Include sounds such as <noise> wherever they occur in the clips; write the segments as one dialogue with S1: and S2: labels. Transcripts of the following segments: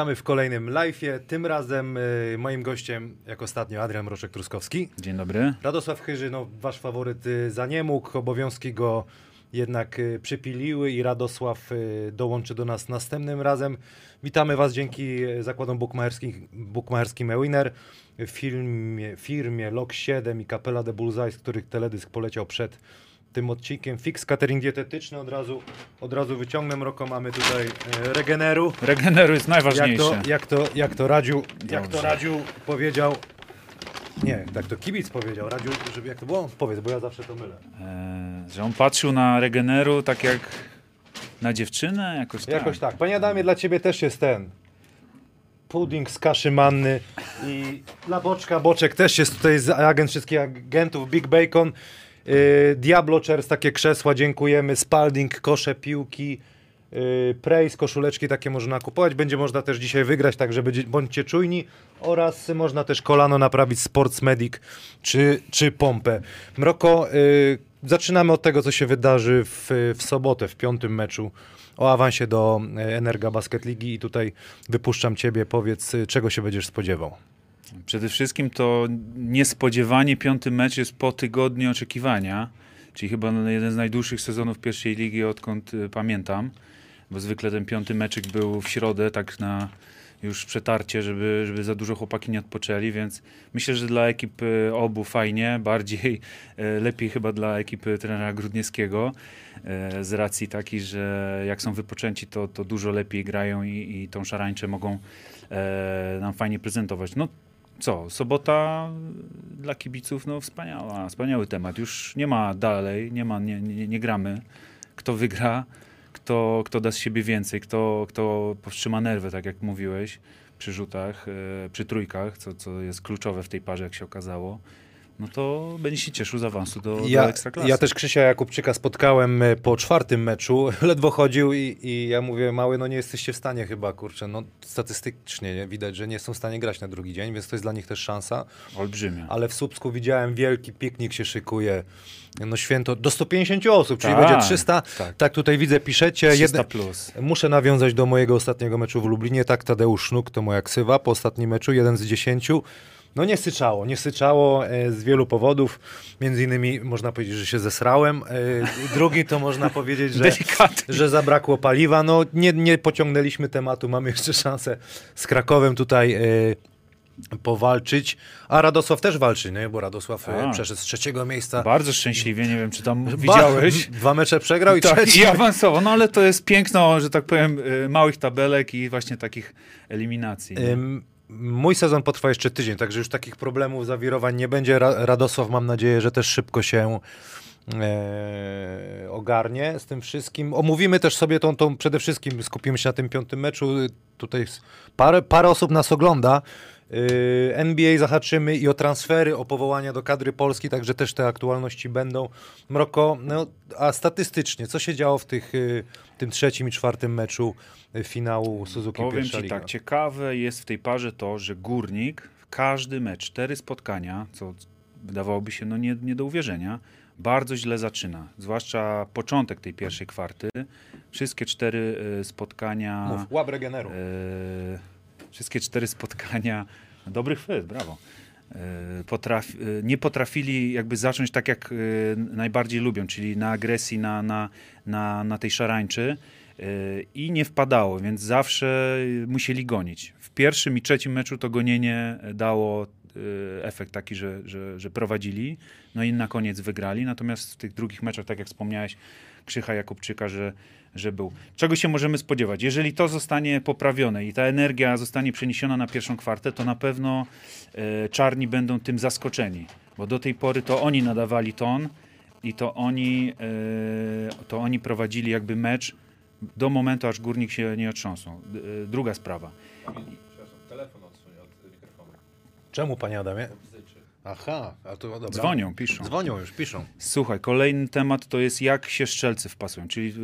S1: Witamy w kolejnym live'ie. Tym razem y, moim gościem, jak ostatnio, Adrian Mroczek-Truskowski.
S2: Dzień dobry.
S1: Radosław Chyży, no, wasz faworyt y, za nie mógł, obowiązki go jednak y, przypiliły i Radosław y, dołączy do nas następnym razem. Witamy was dzięki y, zakładom bukmacherskim, bukmacherskim Ewiner, firmie, firmie Lok 7 i Kapela de Bullseye, z których teledysk poleciał przed tym odcinkiem. Fix catering dietetyczny od razu, od razu wyciągnę. Mroko mamy tutaj y, Regeneru.
S2: Regeneru jest
S1: Jak
S2: najważniejsze.
S1: to, jak to, jak to Radziu, jak to
S2: Dobrze.
S1: Radziu powiedział, nie, tak to kibic powiedział, Radziu, żeby jak to było? Powiedz, bo ja zawsze to mylę.
S2: E, że on patrzył na Regeneru tak jak na dziewczynę, jakoś tak.
S1: Jakoś tak. Panie Adamie, dla ciebie też jest ten pudding z kaszy manny i dla Boczka, Boczek też jest tutaj z agent wszystkich agentów, Big Bacon, yy, Diablo Chairs, takie krzesła, dziękujemy, Spalding, kosze, piłki, yy, Praise, koszuleczki takie można kupować, będzie można też dzisiaj wygrać, także będzie, bądźcie czujni. Oraz można też kolano naprawić Sports Medic czy, czy pompę. Mroko, yy, zaczynamy od tego, co się wydarzy w, w sobotę, w piątym meczu. O awansie do e, Energa Basket Ligi i tutaj wypuszczam ciebie, powiedz, czego się będziesz spodziewał.
S2: Przede wszystkim to niespodziewanie piąty mecz jest po tygodniu oczekiwania, czyli chyba jeden z najdłuższych sezonów pierwszej ligi, odkąd y, pamiętam, bo zwykle ten piąty meczyk był w środę, tak na już przetarcie, żeby, żeby za dużo chłopaki nie odpoczęli, więc myślę, że dla ekip y, obu fajnie, bardziej y, lepiej chyba dla ekipy trenera Grudniewskiego, z racji takiej, że jak są wypoczęci, to, to dużo lepiej grają i, i tą szarańczę mogą nam fajnie prezentować. No co, sobota dla kibiców, no wspaniała, wspaniały temat. Już nie ma dalej, nie ma, nie, nie, nie gramy. Kto wygra, kto, kto da z siebie więcej, kto, kto powstrzyma nerwy, tak jak mówiłeś, przy rzutach, e, przy trójkach, co, co jest kluczowe w tej parze, jak się okazało. No to będzie się cieszył z awansu do, do
S1: Ja,
S2: Ekstraklasy.
S1: ja też Krzysia Jakubczyka spotkałem e, po czwartym meczu, <laughs> ledwo chodził i, i ja mówię, mały, no nie jesteście w stanie chyba, kurczę, no statystycznie nie, widać, że nie są w stanie grać na drugi dzień, więc to jest dla nich też szansa,
S2: Olbrzymia.
S1: ale w Słupsku widziałem wielki piknik się szykuje, no święto, do 150 osób, czyli
S2: Tak,
S1: będzie 300,
S2: tak.
S1: tak. tutaj widzę, piszecie,
S2: 300
S1: jedne,
S2: plus.
S1: Muszę nawiązać do mojego ostatniego meczu w Lublinie. Tak, Tadeusz Sznuk to moja ksywa po ostatnim meczu, jeden z dziesięciu. No nie syczało, nie syczało e, z wielu powodów. Między innymi można powiedzieć, że się zesrałem. E, drugi to można <laughs> powiedzieć, że, że zabrakło paliwa. No nie, nie pociągnęliśmy tematu, mamy jeszcze szansę z Krakowem tutaj e, powalczyć. A Radosław też walczy, nie? bo Radosław
S2: Tak.
S1: przeszedł z trzeciego miejsca.
S2: Bardzo szczęśliwie, nie wiem, czy tam
S1: Ba-
S2: widziałeś. <laughs>
S1: Dwa mecze przegrał i
S2: Tak,
S1: trzeci.
S2: i awansował. No ale to jest piękno, że tak powiem, małych tabelek i właśnie takich eliminacji.
S1: Ym, Mój sezon potrwa jeszcze tydzień, także już takich problemów, zawirowań nie będzie. Ra Radosław mam nadzieję, że też szybko się e, ogarnie z tym wszystkim. Omówimy też sobie tą, tą, przede wszystkim skupimy się na tym piątym meczu. Tutaj parę, parę osób nas ogląda. Yy, NBA zahaczymy i o transfery, o powołania do kadry Polski, także też te aktualności będą. Mroko, no, a statystycznie, co się działo w tych, yy, tym trzecim i czwartym meczu yy, finału Suzuki
S2: Powiem
S1: pierwsza
S2: ci
S1: liga?
S2: tak, ciekawe jest w tej parze to, że Górnik w każdy mecz, cztery spotkania, co wydawałoby się no nie, nie do uwierzenia, bardzo źle zaczyna. Zwłaszcza początek tej pierwszej kwarty. Wszystkie cztery y, spotkania...
S1: Mów, łap regeneru.
S2: E, wszystkie cztery spotkania, dobry chwyt, brawo. E, Potrafi, e, nie potrafili jakby zacząć tak, jak e, najbardziej lubią, czyli na agresji, na, na, na, na tej szarańczy i nie wpadało, więc zawsze musieli gonić. W pierwszym i trzecim meczu to gonienie dało efekt taki, że, że, że prowadzili, no i na koniec wygrali, natomiast w tych drugich meczach, tak jak wspomniałeś, Krzycha Jakubczyka, że, że był. Czego się możemy spodziewać? Jeżeli to zostanie poprawione i ta energia zostanie przeniesiona na pierwszą kwartę, to na pewno e, czarni będą tym zaskoczeni, bo do tej pory to oni nadawali ton i to oni, e, to oni prowadzili jakby mecz do momentu, aż górnik się nie otrząsnął. E, druga sprawa.
S1: Telefon odsuń od mikrofonu. Czemu, panie Adamie? Aha, a to dobra.
S2: Dzwonią, piszą.
S1: Dzwonią już, piszą.
S2: Słuchaj, kolejny temat to jest jak się szczelcy wpasują, czyli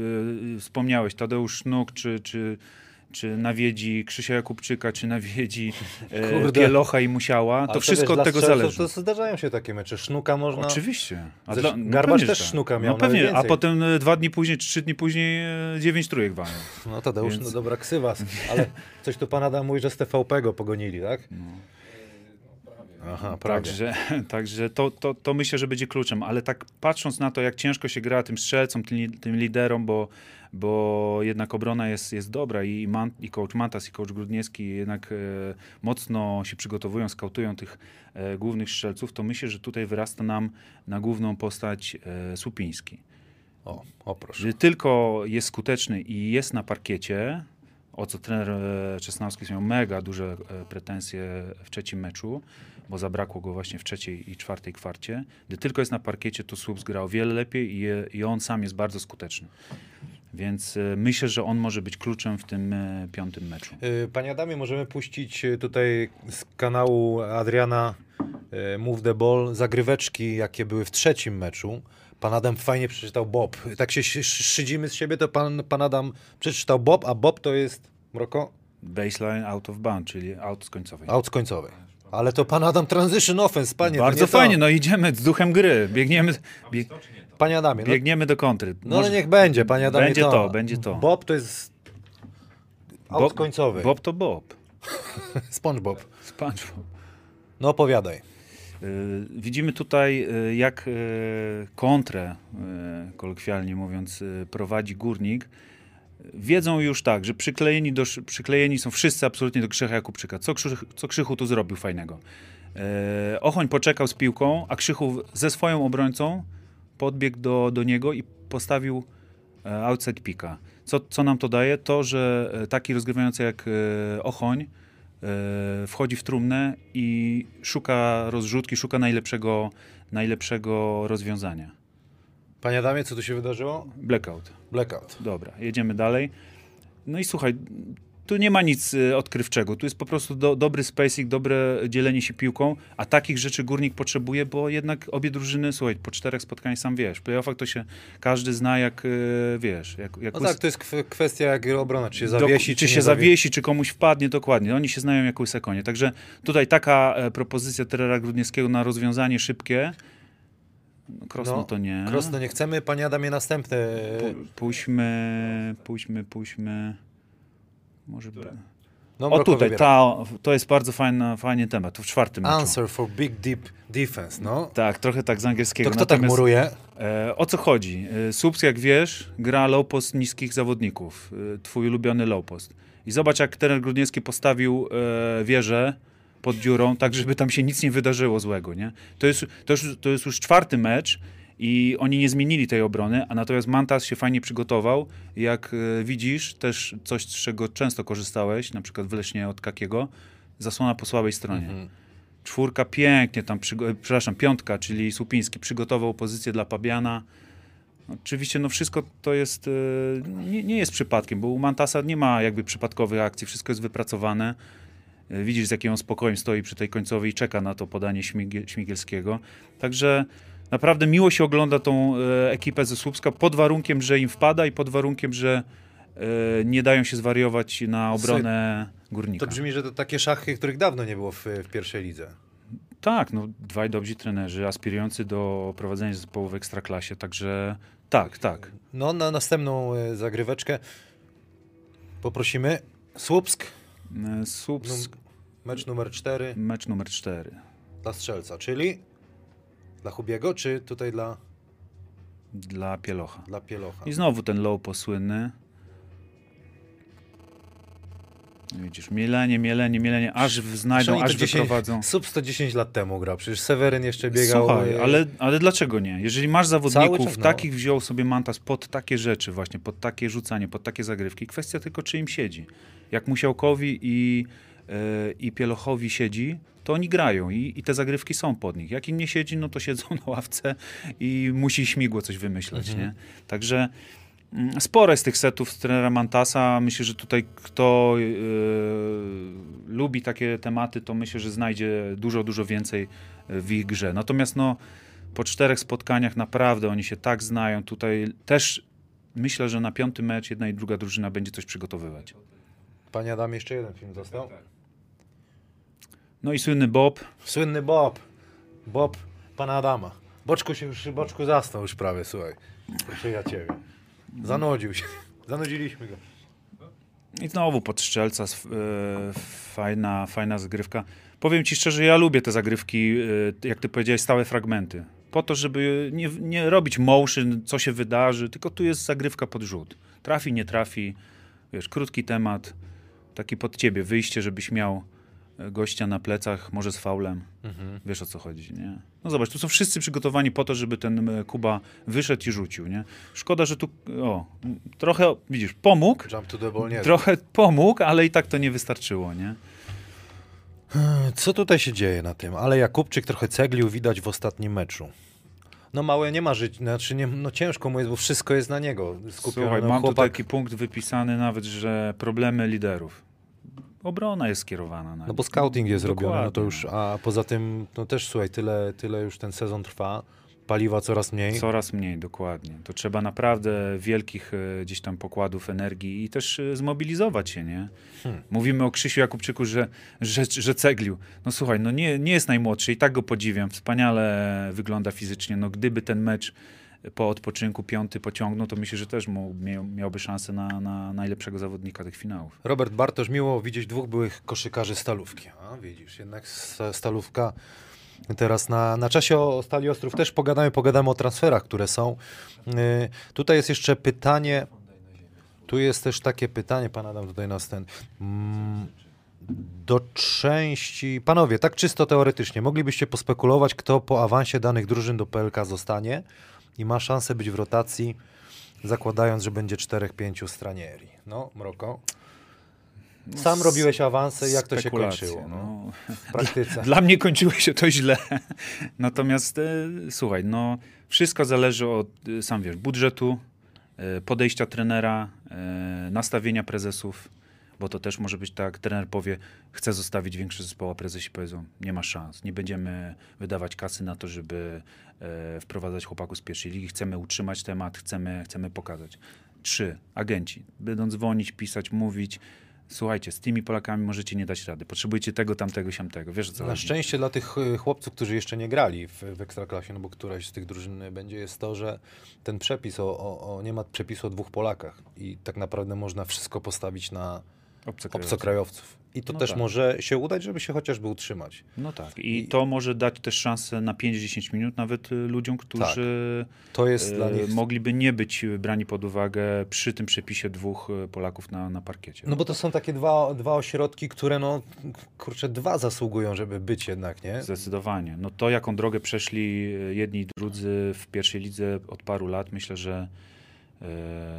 S2: yy, wspomniałeś Tadeusz Sznuk, czy, czy, czy nawiedzi Krzysia Jakubczyka, czy nawiedzi e. Pielocha i Musiała, to
S1: Ale
S2: wszystko
S1: wiesz,
S2: od tego zależy.
S1: To zdarzają się takie mecze. Sznuka można...
S2: Oczywiście.
S1: Ze-
S2: dla-
S1: Garbarz
S2: pewnie, że
S1: też sznuka miał,
S2: No pewnie, a potem e, dwa dni później, trzy dni później e, dziewięć trójek walnął.
S1: No Tadeusz,
S2: Więc-
S1: no dobra ksywa. Ale coś tu pan Adam mówi, że z TVP go pogonili, tak?
S2: No.
S1: Aha, prawie.
S2: Także, <laughs> także to, to, to myślę, że będzie kluczem, ale tak patrząc na to, jak ciężko się gra tym strzelcom, tym, tym liderom, bo, bo jednak obrona jest, jest dobra i, Man, i coach Mantas i coach Grudniewski jednak e, mocno się przygotowują, skautują tych e, głównych strzelców, to myślę, że tutaj wyrasta nam na główną postać e, Słupiński.
S1: O, o proszę.
S2: Że tylko jest skuteczny i jest na parkiecie, o co trener e, Czesnawski miał mega duże e, pretensje w trzecim meczu, bo zabrakło go właśnie w trzeciej i czwartej kwarcie. Gdy tylko jest na parkiecie, to Słups gra o wiele lepiej i, i on sam jest bardzo skuteczny. Więc e, myślę, że on może być kluczem w tym e, piątym meczu.
S1: Y, Panie Adamie, możemy puścić tutaj z kanału Adriana Move the Ball zagryweczki, jakie były w trzecim meczu. Pan Adam fajnie przeczytał Bob. Tak się sz- sz- szydzimy z siebie, to pan, pan Adam przeczytał Bob, a Bob to jest, Mroko,
S2: Baseline out of bound, czyli out z końcowej.
S1: out z końcowej. Ale to pan Adam transition offense, panie. to
S2: Bardzo
S1: nie to.
S2: fajnie, no idziemy z duchem gry. Biegniemy, bieg,
S1: Panie Adamie, no,
S2: biegniemy do kontry.
S1: no
S2: Może-
S1: niech będzie, panie Adamie.
S2: Będzie to, będzie to.
S1: Bob to jest out
S2: Bob-
S1: z końcowej.
S2: Bob to Bob. <laughs>
S1: SpongeBob.
S2: SpongeBob.
S1: No opowiadaj.
S2: Y, Widzimy tutaj, y, jak y, kontrę, kolokwialnie mówiąc, prowadzi górnik. Wiedzą już tak, że przyklejeni, do, przyklejeni są wszyscy absolutnie do Krzycha Jakubczyka. Co, Krzych, co Krzychu tu zrobił fajnego? E, Ochoń poczekał z piłką, a Krzychu ze swoją obrońcą podbiegł do, do niego i postawił e, outside picka. Co, co nam to daje? To, że e, taki rozgrywający jak e, Ochoń wchodzi w trumnę i szuka rozrzutki, szuka najlepszego, najlepszego rozwiązania.
S1: Panie Adamie, co tu się wydarzyło?
S2: Blackout.
S1: Blackout.
S2: Dobra, jedziemy dalej. No i słuchaj, Tu nie ma nic y, odkrywczego. Tu jest po prostu do, dobry spacing, dobre dzielenie się piłką, a takich rzeczy Górnik potrzebuje, bo jednak obie drużyny, słuchaj, po czterech spotkaniach sam wiesz, w playoffach to się każdy zna jak, y, wiesz, jak, jak
S1: No
S2: łys-
S1: tak, to jest kw- kwestia jak obrona, czy się
S2: do-
S1: zawiesi,
S2: czy,
S1: czy,
S2: się zawiesi, czy komuś wpadnie, dokładnie. Oni się znają jak łyse konie. Także tutaj taka e, propozycja Terera Grudniewskiego na rozwiązanie szybkie, Krosno
S1: No,
S2: to nie.
S1: Krosno nie chcemy, panie Adamie, następne.
S2: Pu- Pójdźmy, pójdźmy, pójdźmy. Może.
S1: No,
S2: O tutaj,
S1: wybiera.
S2: ta, to jest bardzo fajny, fajny temat. W czwartym meczu.
S1: Answer for big deep defense, no.
S2: Tak, trochę tak z angielskiego.
S1: To kto tak
S2: Natomiast,
S1: muruje?
S2: e, o co chodzi? E, Subs, jak wiesz, gra low post niskich zawodników. E, twój ulubiony low post. I zobacz, jak trener Grudniewski postawił e, wieżę pod dziurą, tak żeby tam się nic nie wydarzyło złego. Nie? To, jest, to, już, to jest już czwarty mecz i oni nie zmienili tej obrony, a natomiast Mantas się fajnie przygotował. Jak e, widzisz, też coś, z czego często korzystałeś, na przykład w Lesznie od Kakiego, zasłona po słabej stronie. Czwórka pięknie tam, e, przepraszam, piątka, czyli Supiński, przygotował pozycję dla Pabiana. Oczywiście no wszystko to jest, e, nie, nie jest przypadkiem, bo u Mantasa nie ma jakby przypadkowych akcji, wszystko jest wypracowane. E, Widzisz, z jakim on spokojem stoi przy tej końcowej i czeka na to podanie Śmigie- Śmigielskiego. Także naprawdę miło się ogląda tą e, ekipę ze Słupska pod warunkiem, że im wpada i pod warunkiem, że e, nie dają się zwariować na obronę Górnika.
S1: To brzmi, że to takie szachy, których dawno nie było w, w pierwszej lidze.
S2: Tak, no dwaj dobrzy trenerzy aspirujący do prowadzenia zespołu w Ekstraklasie, także tak, tak.
S1: No, na następną zagryweczkę poprosimy. Słupsk,
S2: E, Słupsk,
S1: mecz numer 4
S2: mecz numer 4.
S1: dla strzelca, czyli dla Hubiego, czy tutaj dla,
S2: dla Pielocha.
S1: dla Pielocha?
S2: I znowu ten low posłynny. No Widzisz, mielenie, mielenie, mielenie, aż znajdą, aż
S1: to 10
S2: wyprowadzą.
S1: Sub 110 lat temu grał, przecież Seweryn jeszcze biegał.
S2: Słuchaj,
S1: e,
S2: ale, ale dlaczego nie? Jeżeli masz zawodników,
S1: czas, no.
S2: takich wziął sobie Mantas pod takie rzeczy właśnie, pod takie rzucanie, pod takie zagrywki, kwestia tylko czy im siedzi. Jak Musiałkowi i, e, i Pielochowi siedzi, to oni grają i, i te zagrywki są pod nich. Jak im nie siedzi, no to siedzą <laughs> na ławce i musi śmigło coś wymyśleć,
S1: Mhm.
S2: nie? Także mm, sporo jest tych setów z trenera Mantasa. Myślę, że tutaj kto e, lubi takie tematy, to myślę, że znajdzie dużo, dużo więcej e, w ich grze. Natomiast no, po czterech spotkaniach naprawdę oni się tak znają. Tutaj też myślę, że na piąty mecz jedna i druga drużyna będzie coś przygotowywać.
S1: Panie Adam, jeszcze jeden film został.
S2: No i słynny Bob.
S1: Słynny Bob. Bob pana Adama. Boczku się już, Boczku zasnął już prawie, słuchaj. Proszę ja ciebie. Zanudził się. <laughs> Zanudziliśmy go.
S2: I znowu pod strzelca, e, fajna, fajna zagrywka. Powiem ci szczerze, ja lubię te zagrywki, e, jak ty powiedziałeś, stałe fragmenty. Po to, żeby nie, nie robić motion, co się wydarzy, tylko tu jest zagrywka pod rzut. Trafi, nie trafi, wiesz, krótki temat, taki pod ciebie, wyjście, żebyś miał e, gościa na plecach, może z faulem. Wiesz o co chodzi, nie? No zobacz, tu są wszyscy przygotowani po to, żeby ten e, Kuba wyszedł i rzucił, nie? Szkoda, że tu, o, trochę, widzisz, pomógł,
S1: Jump to the ball nie.
S2: Trochę pomógł, ale i tak to nie wystarczyło, nie?
S1: Co tutaj się dzieje na tym? Ale Jakubczyk trochę ceglił widać w ostatnim meczu. No małe nie ma żyć, znaczy nie, no ciężko mu jest, bo wszystko jest na niego skupione.
S2: Słuchaj,
S1: no,
S2: mam tu
S1: chłopak,
S2: taki punkt wypisany nawet, że problemy liderów. Obrona jest skierowana na
S1: No bo scouting jest robiony, no to
S2: Dokładnie.
S1: już, a poza tym, no też słuchaj, tyle, tyle już ten sezon trwa, paliwa coraz mniej.
S2: Coraz mniej, dokładnie. To trzeba naprawdę wielkich e, gdzieś tam pokładów energii i też e, zmobilizować się, nie?
S1: Hmm.
S2: Mówimy o Krzysiu Jakubczyku, że, że, że ceglił. No słuchaj, no nie, nie jest najmłodszy i tak go podziwiam. Wspaniale wygląda fizycznie. No gdyby ten mecz po odpoczynku piąty pociągnął, to myślę, że też miałby szansę na, na najlepszego zawodnika tych finałów.
S1: Robert Bartosz, miło widzieć dwóch byłych koszykarzy Stalówki. A widzisz, jednak sta- Stalówka teraz na, na czasie o Stali Ostrów też pogadamy, pogadamy o transferach, które są. Yy, tutaj jest jeszcze pytanie, tu jest też takie pytanie, pan Adam tutaj nas ten... Mm, do części... Panowie, tak czysto teoretycznie, moglibyście pospekulować, kto po awansie danych drużyn do PLK zostanie i ma szansę być w rotacji, zakładając, że będzie 4-5 stranieri. No, Mroko. Sam robiłeś awanse, jak to się kończyło? No,
S2: no.
S1: w praktyce. <laughs>
S2: Dla mnie kończyło się to źle. <laughs> Natomiast e, słuchaj, no wszystko zależy od, e, sam wiesz, budżetu, e, podejścia trenera, e, nastawienia prezesów. Bo to też może być tak, trener powie, chce zostawić większy zespoł, a prezesi powiedzą, nie ma szans, nie będziemy wydawać kasy na to, żeby e, wprowadzać chłopaków z pierwszej ligi, chcemy utrzymać temat, chcemy, chcemy pokazać. Trzy, agenci. Będą dzwonić, pisać, mówić, słuchajcie, z tymi Polakami możecie nie dać rady, potrzebujecie tego, tamtego, siamtego. Wiesz co
S1: Na
S2: chodzi?
S1: szczęście dla tych y, chłopców, którzy jeszcze nie grali w, w Ekstraklasie, no bo któraś z tych drużyn będzie, jest to, że ten przepis, o, o, o, nie ma przepisu o dwóch Polakach i tak naprawdę można wszystko postawić na
S2: Obcokrajowcy.
S1: obcokrajowców. I to
S2: No
S1: też
S2: tak.
S1: może się udać, żeby się chociażby utrzymać.
S2: No tak. I, to może dać też szansę na 5-10 minut nawet y, ludziom, którzy
S1: To jest
S2: e,
S1: dla nich...
S2: mogliby nie być brani pod uwagę przy tym przepisie dwóch e, Polaków na, na parkiecie.
S1: No bo to są takie dwa, dwa ośrodki, które no, kurczę, dwa zasługują, żeby być jednak, nie?
S2: Zdecydowanie. No to, jaką drogę przeszli jedni i drudzy w pierwszej lidze od paru lat, myślę, że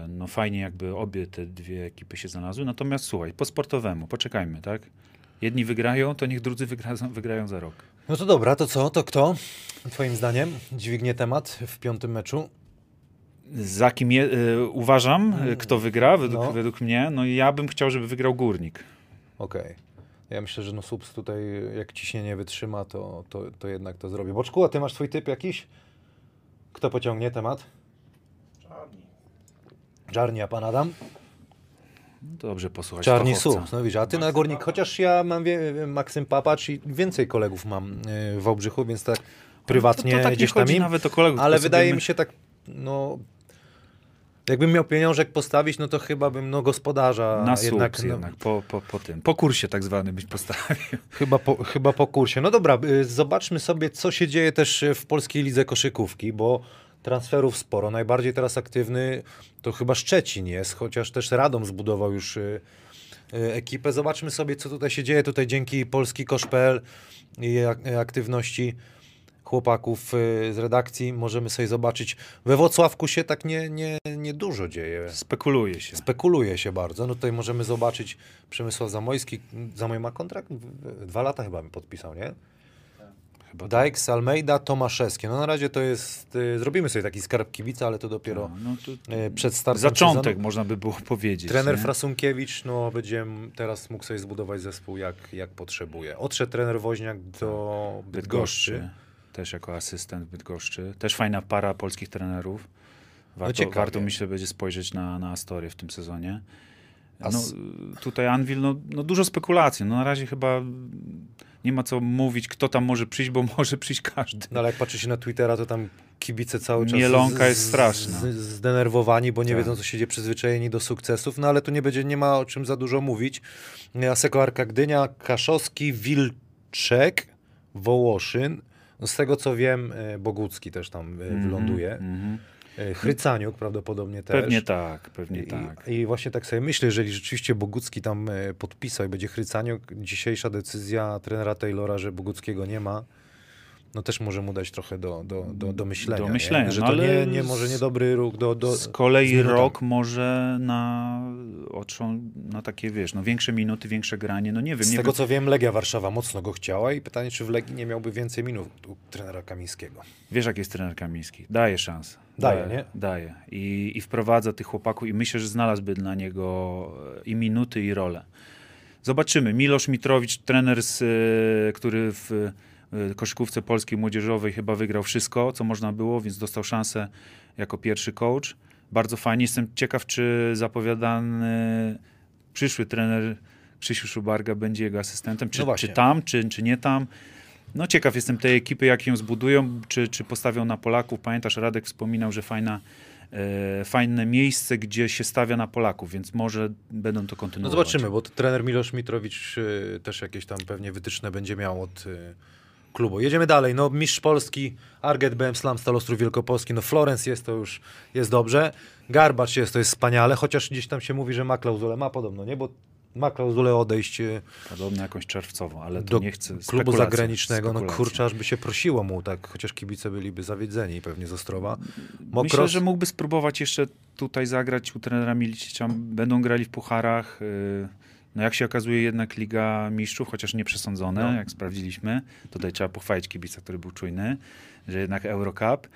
S2: no fajnie jakby obie te dwie ekipy się znalazły. Natomiast słuchaj, po sportowemu, poczekajmy, tak? Jedni wygrają, to niech drudzy wygrają, <laughs> wygrają za rok.
S1: No to dobra, to co? To kto, twoim zdaniem, dźwignie temat w piątym meczu?
S2: Za kim je, e, uważam, e, kto wygra według,
S1: No.
S2: według mnie? No ja bym chciał, żeby wygrał Górnik.
S1: Okej. Ja myślę, że no Subs tutaj, jak ciśnienie wytrzyma, to, to, to jednak to zrobi. Boczku, a ty masz swój typ jakiś? Kto pociągnie temat? Czarni, a pan Adam?
S2: Dobrze posłuchać
S1: Czarni. Subs, no widzisz, a ty na Górnik, chociaż ja mam wie, Maksym Papacz i więcej kolegów mam y, w Wałbrzychu, więc tak prywatnie
S2: to, to tak
S1: gdzieś tam im,
S2: nawet o kolegów.
S1: ale wydaje mi się tak, no... Jakbym miał pieniążek postawić, no to chyba bym no gospodarza
S2: Na
S1: jednak, no,
S2: jednak po, po, po tym. Po kursie tak zwanym byś postawił. <laughs>
S1: Chyba po, chyba po kursie. No dobra, y, zobaczmy sobie, co się dzieje też w polskiej lidze koszykówki, bo transferów sporo. Najbardziej teraz aktywny to chyba Szczecin jest, chociaż też Radom zbudował już y, y, ekipę. Zobaczmy sobie, co tutaj się dzieje. Tutaj dzięki Polski Kosz.pl i ak- aktywności chłopaków y, z redakcji możemy sobie zobaczyć. We Włocławku się tak nie, nie, nie dużo dzieje.
S2: Spekuluje się.
S1: Spekuluje się bardzo. No tutaj możemy zobaczyć Przemysław Zamojski. Zamoj ma kontrakt? Dwa lata chyba mi podpisał, nie?
S2: Chyba
S1: Dykes, Almeida, Tomaszewski. No na razie to jest... Y, zrobimy sobie taki skarb kibica, ale to dopiero
S2: No, to,
S1: y, przed startem
S2: zaczątek
S1: sezonu.
S2: można by było powiedzieć.
S1: Trener
S2: nie?
S1: Frasunkiewicz, no będzie teraz mógł sobie zbudować zespół jak, jak potrzebuje. Odszedł trener Woźniak do Bydgoszczy.
S2: Bydgoszczy. Też jako asystent w Bydgoszczy. Też fajna para polskich trenerów. Warto,
S1: ciekawie.
S2: warto myślę, będzie spojrzeć na, na Astorię w tym sezonie. No, tutaj Anvil, no, no dużo spekulacji. No, na razie chyba nie ma co mówić, kto tam może przyjść, bo <laughs> może przyjść każdy.
S1: No ale jak patrzy się na Twittera, to tam kibice cały czas
S2: Mielonka jest straszna.
S1: z- zdenerwowani, bo nie
S2: Tak.
S1: wiedzą, co się dzieje, przyzwyczajeni do sukcesów, no ale tu nie będzie, nie ma o czym za dużo mówić. Aseko Arka Gdynia, Kaszowski, Wilczek, Wołoszyn, no z tego co wiem, e, Bogucki też tam e, wyląduje.
S2: Mhm.
S1: E, Chrycaniuk prawdopodobnie też.
S2: Pewnie tak, pewnie tak.
S1: I właśnie tak sobie myślę, jeżeli rzeczywiście Bogucki tam e, podpisał i będzie Chrycaniuk, dzisiejsza decyzja trenera Taylora, że Boguckiego nie ma, no też może mu dać trochę do, do, do, do myślenia.
S2: Do
S1: nie?
S2: myślenia,
S1: Że
S2: no
S1: to
S2: ale
S1: nie, nie, może nie dobry ruch do... do
S2: Z kolei rok może na oczą, na takie, wiesz, no większe minuty, większe granie, no nie wiem.
S1: Z
S2: nie
S1: tego
S2: wiem.
S1: co wiem, Legia Warszawa mocno go chciała i pytanie, czy w Legii nie miałby więcej minut u trenera Kamińskiego.
S2: Wiesz, jak jest trener Kamiński. Daje szansę.
S1: Daje, nie?
S2: Daje. I, I wprowadza tych chłopaków i myślę, że znalazłby dla niego e, i minuty, i rolę. Zobaczymy. Milosz Mitrowicz, trener, z, e, który w e, koszykówce polskiej młodzieżowej chyba wygrał wszystko, co można było, więc dostał szansę jako pierwszy coach. Bardzo fajnie. Jestem ciekaw, czy zapowiadany przyszły trener Krzysiu Szubarga będzie jego asystentem, czy,
S1: No
S2: czy tam, czy, czy nie tam. No ciekaw jestem tej ekipy, jak ją zbudują, czy, czy postawią na Polaków. Pamiętasz, Radek wspominał, że fajna, e, fajne miejsce, gdzie się stawia na Polaków, więc może będą to
S1: No
S2: kontynuować.
S1: zobaczymy, bo to trener Milosz Mitrowicz y, też jakieś tam pewnie wytyczne będzie miał od y, klubu. Jedziemy dalej. No mistrz Polski, Arget BM Slam, Stal Ostrów Wielkopolski. No Florence jest to już, jest dobrze. Garbacz jest, to jest wspaniale, chociaż gdzieś tam się mówi, że ma klauzulę, ma podobno, nie? Bo ma klauzulę odejść y,
S2: Podobno jakąś czerwcową, ale to
S1: do
S2: nie chcę.
S1: klubu zagranicznego. No kurczę, aż by się prosiło mu, tak, chociaż kibice byliby zawiedzeni pewnie z Ostrowa.
S2: Myślę,
S1: Mokros,
S2: że mógłby spróbować jeszcze tutaj zagrać u trenera Milicicza. Będą grali w pucharach. y, No jak się okazuje, jednak Liga Mistrzów, chociaż nie przesądzone,
S1: No.
S2: jak sprawdziliśmy. Tutaj trzeba pochwalić kibica, który był czujny, że jednak Eurocup.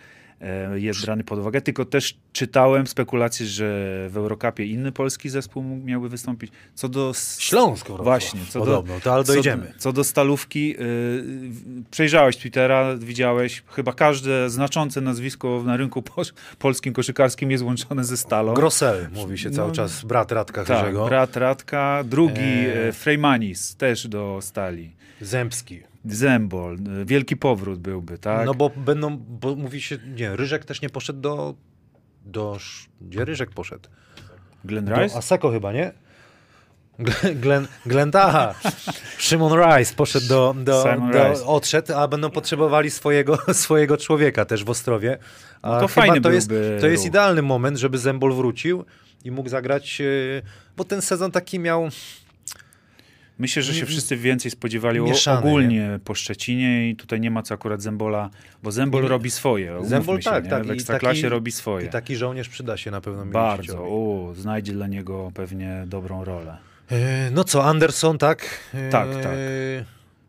S2: E, jest brany pod uwagę, tylko też czytałem spekulacje, że w Eurocupie inny polski zespół miałby wystąpić. Co do
S1: Śląsk Wrocław,
S2: Właśnie, co
S1: podobno,
S2: do,
S1: to ale
S2: co,
S1: dojdziemy.
S2: co do stalówki, yy, przejrzałeś Twittera, widziałeś, chyba każde znaczące nazwisko na rynku posz- polskim koszykarskim jest łączone ze stalą.
S1: Grosel mówi się cały
S2: No,
S1: czas, brat Radka
S2: tak, brat Radka, drugi e... Freymanis też do stali.
S1: Zębski.
S2: Zembol, wielki powrót byłby, tak?
S1: No bo będą, bo mówi się, nie, Ryżek też nie poszedł do, do, gdzie Ryżek poszedł?
S2: Glenn
S1: Do
S2: Rice?
S1: Aseko chyba, nie? Glen, Glen, Glen aha. Szymon Rice poszedł do, do, do odszedł, a będą potrzebowali swojego, <laughs> swojego człowieka też w Ostrowie. A
S2: No to fajny
S1: to jest, to jest idealny moment, żeby Zembol wrócił i mógł zagrać, yy, bo ten sezon taki miał,
S2: Myślę, że się wszyscy więcej spodziewali
S1: Mieszany,
S2: ogólnie po Szczecinie i tutaj nie ma co akurat Zembola, bo Zembol
S1: Nie-
S2: robi swoje.
S1: Zembol
S2: się,
S1: tak,
S2: nie?
S1: tak.
S2: W Ekstraklasie
S1: taki-
S2: robi swoje.
S1: I taki żołnierz przyda się na pewno
S2: Bardzo. O, znajdzie dla niego pewnie dobrą rolę.
S1: E, No co, Anderson, tak? E,
S2: Tak, tak.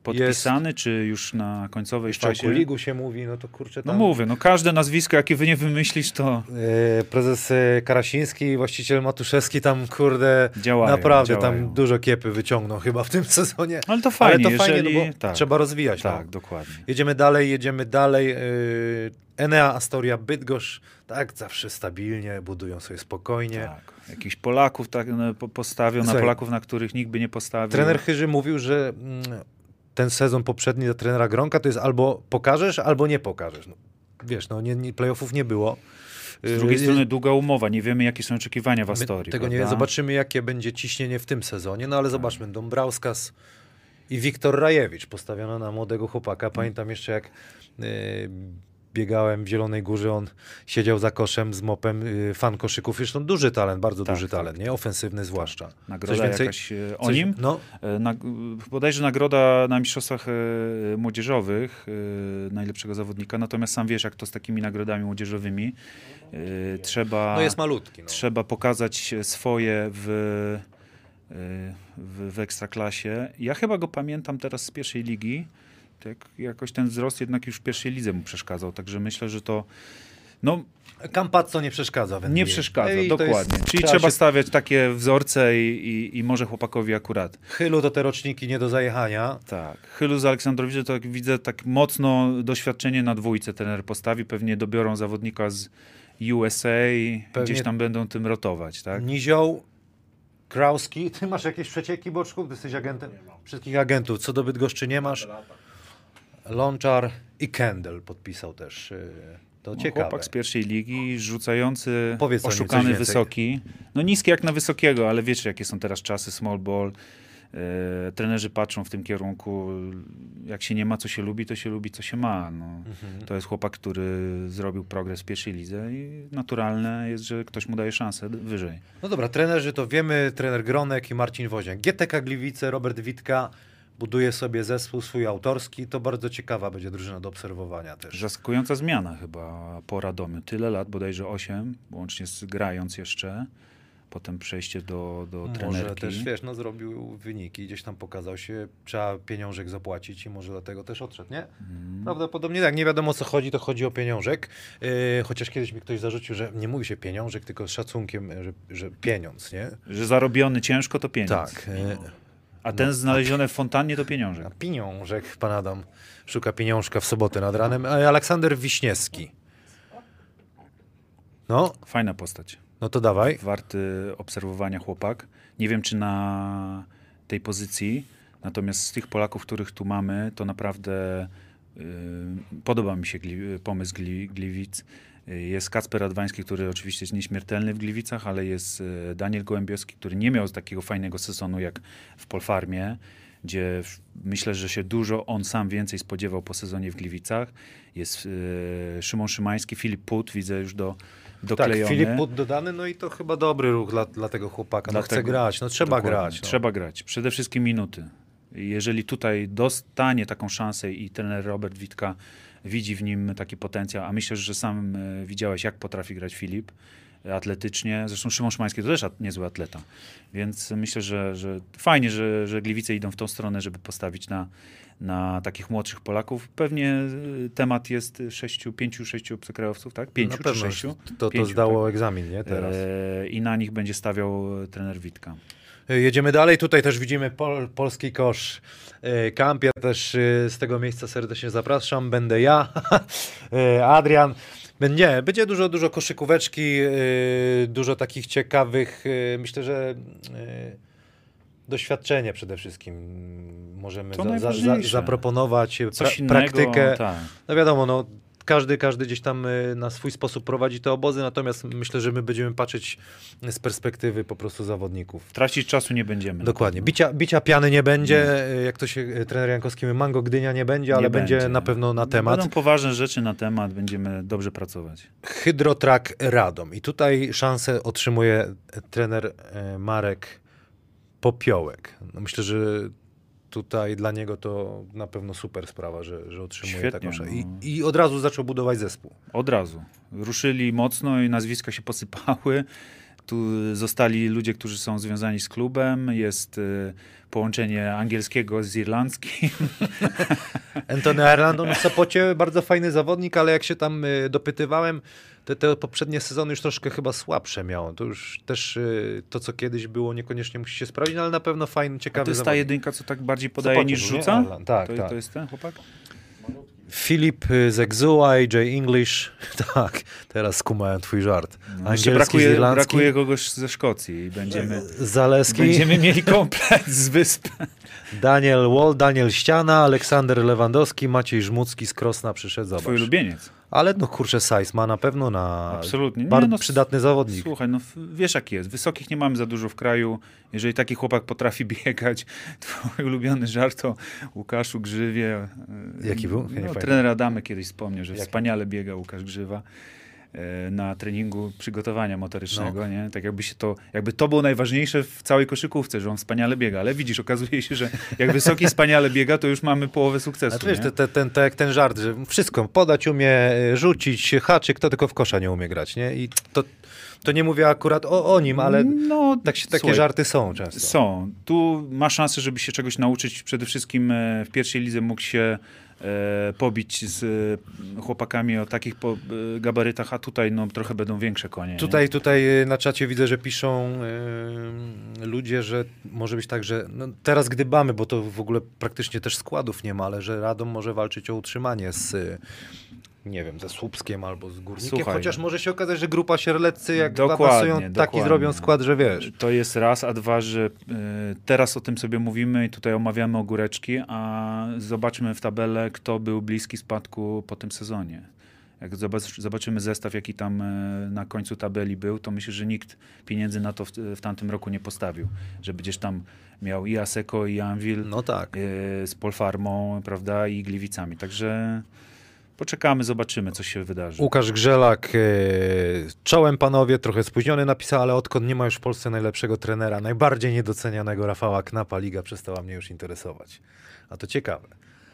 S2: Podpisany, czy już na końcowej
S1: Jeszcze o? Kuligu się mówi, no to kurczę
S2: No
S1: tam...
S2: mówię, no każde nazwisko, jakie wy nie wymyślisz, to
S1: E, Prezes e, Karasiński, właściciel Matuszewski tam, kurde,
S2: Działają,
S1: naprawdę
S2: działają.
S1: tam dużo kiepy wyciągnął chyba w tym <laughs> sezonie.
S2: Ale to fajnie,
S1: Ale to fajnie,
S2: jeżeli...
S1: no bo
S2: tak,
S1: trzeba rozwijać.
S2: tak,
S1: No.
S2: dokładnie.
S1: Jedziemy dalej, jedziemy dalej. E, Enea, Astoria, Bydgoszcz, tak, zawsze stabilnie, budują sobie spokojnie.
S2: Tak. Jakichś Polaków tak no, po- postawią, na Polaków, na których nikt by nie postawił.
S1: Trener Chyży mówił, że mm, ten sezon poprzedni dla trenera Gronka to jest albo pokażesz, albo nie pokażesz. No, wiesz, no nie, nie, playoffów nie było.
S2: Z drugiej
S1: E,
S2: strony długa umowa, nie wiemy jakie są oczekiwania w Astorii.
S1: tego nie
S2: prawda?
S1: zobaczymy, jakie będzie ciśnienie w tym sezonie, no ale zobaczmy, Dąbrauskas i Wiktor Rajewicz postawiono na młodego chłopaka. Pamiętam jeszcze jak y, biegałem w Zielonej Górze, on siedział za koszem z mopem, y, fan koszyków, zresztą duży talent, bardzo
S2: Tak,
S1: duży
S2: tak,
S1: talent, nie? Ofensywny zwłaszcza.
S2: Nagroda jakaś e, o
S1: coś-
S2: nim?
S1: No,
S2: E, Na, bodajże nagroda na mistrzostwach młodzieżowych najlepszego zawodnika, natomiast sam wiesz, jak to z takimi nagrodami młodzieżowymi. Trzeba,
S1: no jest malutki. No.
S2: trzeba pokazać swoje w, w, w ekstraklasie. Ja chyba go pamiętam teraz z pierwszej ligi. Tak, jakoś ten wzrost jednak już w pierwszej lidze mu przeszkadzał, także myślę, że to no,
S1: Campazzo nie przeszkadza w NBA.
S2: nie przeszkadza,
S1: Ej,
S2: dokładnie.
S1: jest-
S2: Czyli trzeba
S1: się-
S2: stawiać takie wzorce i, i, i może chłopakowi akurat.
S1: Chylu to te roczniki nie do zajechania.
S2: Tak. Chylu z Aleksandrowiczem to jak widzę tak mocno doświadczenie na dwójce trener postawi. Pewnie dobiorą zawodnika z USA i
S1: Pewnie-
S2: gdzieś tam będą tym rotować, tak?
S1: Nizioł, Krauski. Ty masz jakieś przecieki, Boczku? Ty jesteś agentem? Wszystkich agentów. Co do Bydgoszczy nie masz? Lonczar i Kendall podpisał też. yy, To
S2: No,
S1: ciekawe.
S2: Chłopak z pierwszej ligi, rzucający,
S1: Powiedz
S2: oszukany, wysoki. No niski jak na wysokiego, ale wiecie jakie są teraz czasy, small ball. E, trenerzy patrzą w tym kierunku. Jak się nie ma, co się lubi, to się lubi, co się ma. No.
S1: Mhm.
S2: To jest chłopak, który zrobił progres w pierwszej lidze i naturalne jest, że ktoś mu daje szansę wyżej.
S1: No dobra, trenerzy to wiemy, trener Gronek i Marcin Woźniak. GTK Gliwice, Robert Witka buduje sobie zespół swój autorski. To bardzo ciekawa będzie drużyna do obserwowania też.
S2: Zaskakująca zmiana chyba po Radomiu. Tyle lat, bodajże 8, łącznie z grając jeszcze. Potem przejście do, do
S1: Może
S2: trenerki.
S1: też, wiesz, no zrobił wyniki, gdzieś tam pokazał się, trzeba pieniążek zapłacić i może dlatego też odszedł, nie?
S2: Mhm.
S1: Prawdopodobnie tak, nie wiadomo o co chodzi, to chodzi o pieniążek. Yy, chociaż kiedyś mi ktoś zarzucił, że nie mówi się pieniążek, tylko z szacunkiem, że, że pieniądz, nie?
S2: Że zarobiony ciężko to pieniądz.
S1: Tak. Yy,
S2: A ten znaleziony w fontannie to pieniążek.
S1: a pieniążek, pan Adam szuka pieniążka w sobotę nad ranem. A Aleksander Wiśniewski. No,
S2: Fajna postać.
S1: no to dawaj.
S2: Warty obserwowania chłopak. Nie wiem, czy na tej pozycji, natomiast z tych Polaków, których tu mamy, to naprawdę yy, podoba mi się Gli- pomysł Gli, Gliwic. Jest Kacper Adwański, który oczywiście jest nieśmiertelny w Gliwicach, ale jest yy, Daniel Gołębiowski, który nie miał takiego fajnego sezonu jak w Polfarmie, gdzie myślę, że się dużo on sam więcej spodziewał po sezonie w Gliwicach. Jest yy, Szymon Szymański, Filip Put, widzę już do
S1: Tak,
S2: doklejony.
S1: Filip But dodany, no i to chyba dobry ruch dla, dla tego chłopaka. No chce grać, no trzeba grać. No.
S2: Trzeba grać. Przede wszystkim minuty. Jeżeli tutaj dostanie taką szansę i trener Robert Witka widzi w nim taki potencjał, a myślę, że sam e, widziałeś, jak potrafi grać Filip, atletycznie. Zresztą Szymon Szymański to też at- niezły atleta. Więc myślę, że, że fajnie, że, że Gliwice idą w tą stronę, żeby postawić na, na takich młodszych Polaków. Pewnie y, temat jest sześciu, pięciu, sześciu obcokrajowców, tak? Pięciu czy sześciu?
S1: to, to
S2: Pięciu,
S1: zdało
S2: tak.
S1: egzamin, nie? Teraz.
S2: E, I na nich będzie stawiał e, trener Witka.
S1: E, Jedziemy dalej. Tutaj też widzimy pol, polski kosz e, kamp. Ja też e, z tego miejsca serdecznie zapraszam. Będę ja, <laughs> Adrian. Nie, będzie dużo, dużo koszykóweczki, dużo takich ciekawych, myślę, że doświadczenie przede wszystkim możemy za, za, zaproponować, pra, praktykę.
S2: tak.
S1: No wiadomo, no, każdy, każdy gdzieś tam y, na swój sposób prowadzi te obozy, natomiast myślę, że my będziemy patrzeć z perspektywy po prostu zawodników.
S2: Tracić czasu nie będziemy.
S1: Dokładnie. Bicia, bicia piany nie będzie, y, jak to się y, trener Jankowski mówi, mango Gdynia nie będzie, ale
S2: Nie
S1: będzie,
S2: będzie.
S1: na pewno na temat.
S2: Będą poważne rzeczy na temat, będziemy dobrze pracować.
S1: Hydrotrak Radom. I tutaj szansę otrzymuje trener Marek Popiołek. No myślę, że tutaj dla niego to na pewno super sprawa, że, że otrzymuje
S2: Świetnie,
S1: taką szansę.
S2: no.
S1: I, I od razu zaczął budować zespół.
S2: Od razu. Ruszyli mocno i nazwiska się posypały. Tu zostali ludzie, którzy są związani z klubem. Jest y, połączenie angielskiego z irlandzkim. <laughs>
S1: Anthony Ireland, on w Sopocie bardzo fajny zawodnik, ale jak się tam y, dopytywałem, te, te poprzednie sezony już troszkę chyba słabsze miało. To już też y, to, co kiedyś było, niekoniecznie musi się sprawdzić, no ale na pewno fajny,
S2: A
S1: ciekawy
S2: to jest ta
S1: zawodnik.
S2: jedynka, co tak bardziej podaje niż rzuca?
S1: Tak,
S2: to,
S1: tak.
S2: to jest ten chłopak?
S1: Filip y, Zegzua, AJ English, <laughs> tak, teraz skumałem twój żart.
S2: No,
S1: Angielski z
S2: brakuje, brakuje kogoś ze Szkocji i będziemy,
S1: Zaleski,
S2: będziemy mieli komplet z wysp.
S1: Daniel Wall, Daniel Ściana, Aleksander Lewandowski, Maciej Żmucki z Krosna przyszedł, zobacz.
S2: Twój ulubieniec.
S1: Ale no kurczę, size ma na pewno na
S2: Absolutnie. Nie,
S1: bardzo
S2: no,
S1: przydatny zawodnik.
S2: Słuchaj, no wiesz jak jest. Wysokich nie mamy za dużo w kraju. Jeżeli taki chłopak potrafi <laughs> biegać, twój ulubiony żart o Łukaszu Grzywie. e,
S1: Jaki był? Ja
S2: No, trener Adamy kiedyś wspomniał, że
S1: Jaki?
S2: wspaniale biega Łukasz Grzywa na treningu przygotowania motorycznego,
S1: No.
S2: nie? Tak jakby się to, jakby to było najważniejsze w całej koszykówce, że on wspaniale biega, ale widzisz, okazuje się, że jak Wysoki wspaniale biega, to już mamy połowę sukcesu,
S1: A wiesz, te, te, ten, jak ten żart, że wszystko, podać umie, y, rzucić, haczyk, to tylko w kosza nie umie grać, nie? I to, to nie mówię akurat o, o nim, ale
S2: no,
S1: tak się, takie
S2: słuchaj,
S1: żarty są często.
S2: Są. Tu ma szansę, żeby się czegoś nauczyć. Przede wszystkim e, w pierwszej lidze mógł się e, pobić z e, chłopakami o takich e, gabarytach, a tutaj no, trochę będą większe konie. nie?
S1: Tutaj, tutaj na czacie widzę, że piszą ludzie, że może być tak, że no teraz gdybamy, bo to w ogóle praktycznie też składów nie ma, ale że Radom może walczyć o utrzymanie z, nie wiem, ze Słupskiem albo z Górnikiem,
S2: Słuchaj.
S1: chociaż może się okazać, że grupa Sierleccy jak
S2: Dokładnie,
S1: pasują, taki
S2: dokładnie.
S1: zrobią skład, że wiesz.
S2: To jest raz, a dwa, że e, teraz o tym sobie mówimy i tutaj omawiamy ogóreczki, a zobaczmy w tabelę, kto był bliski spadku po tym sezonie. Jak zobacz, zobaczymy zestaw, jaki tam e, na końcu tabeli był, to myślę, że nikt pieniędzy na to w, w tamtym roku nie postawił. Że będziesz tam miał i Aseko, i Anvil
S1: No tak.
S2: e, z Polfarmą, prawda, i Gliwicami. Także poczekamy, zobaczymy, co się wydarzy.
S1: Łukasz Grzelak, e, czołem panowie, trochę spóźniony napisał, ale odkąd nie ma już w Polsce najlepszego trenera, najbardziej niedocenianego Rafała Knapa, liga przestała mnie już interesować. A to ciekawe.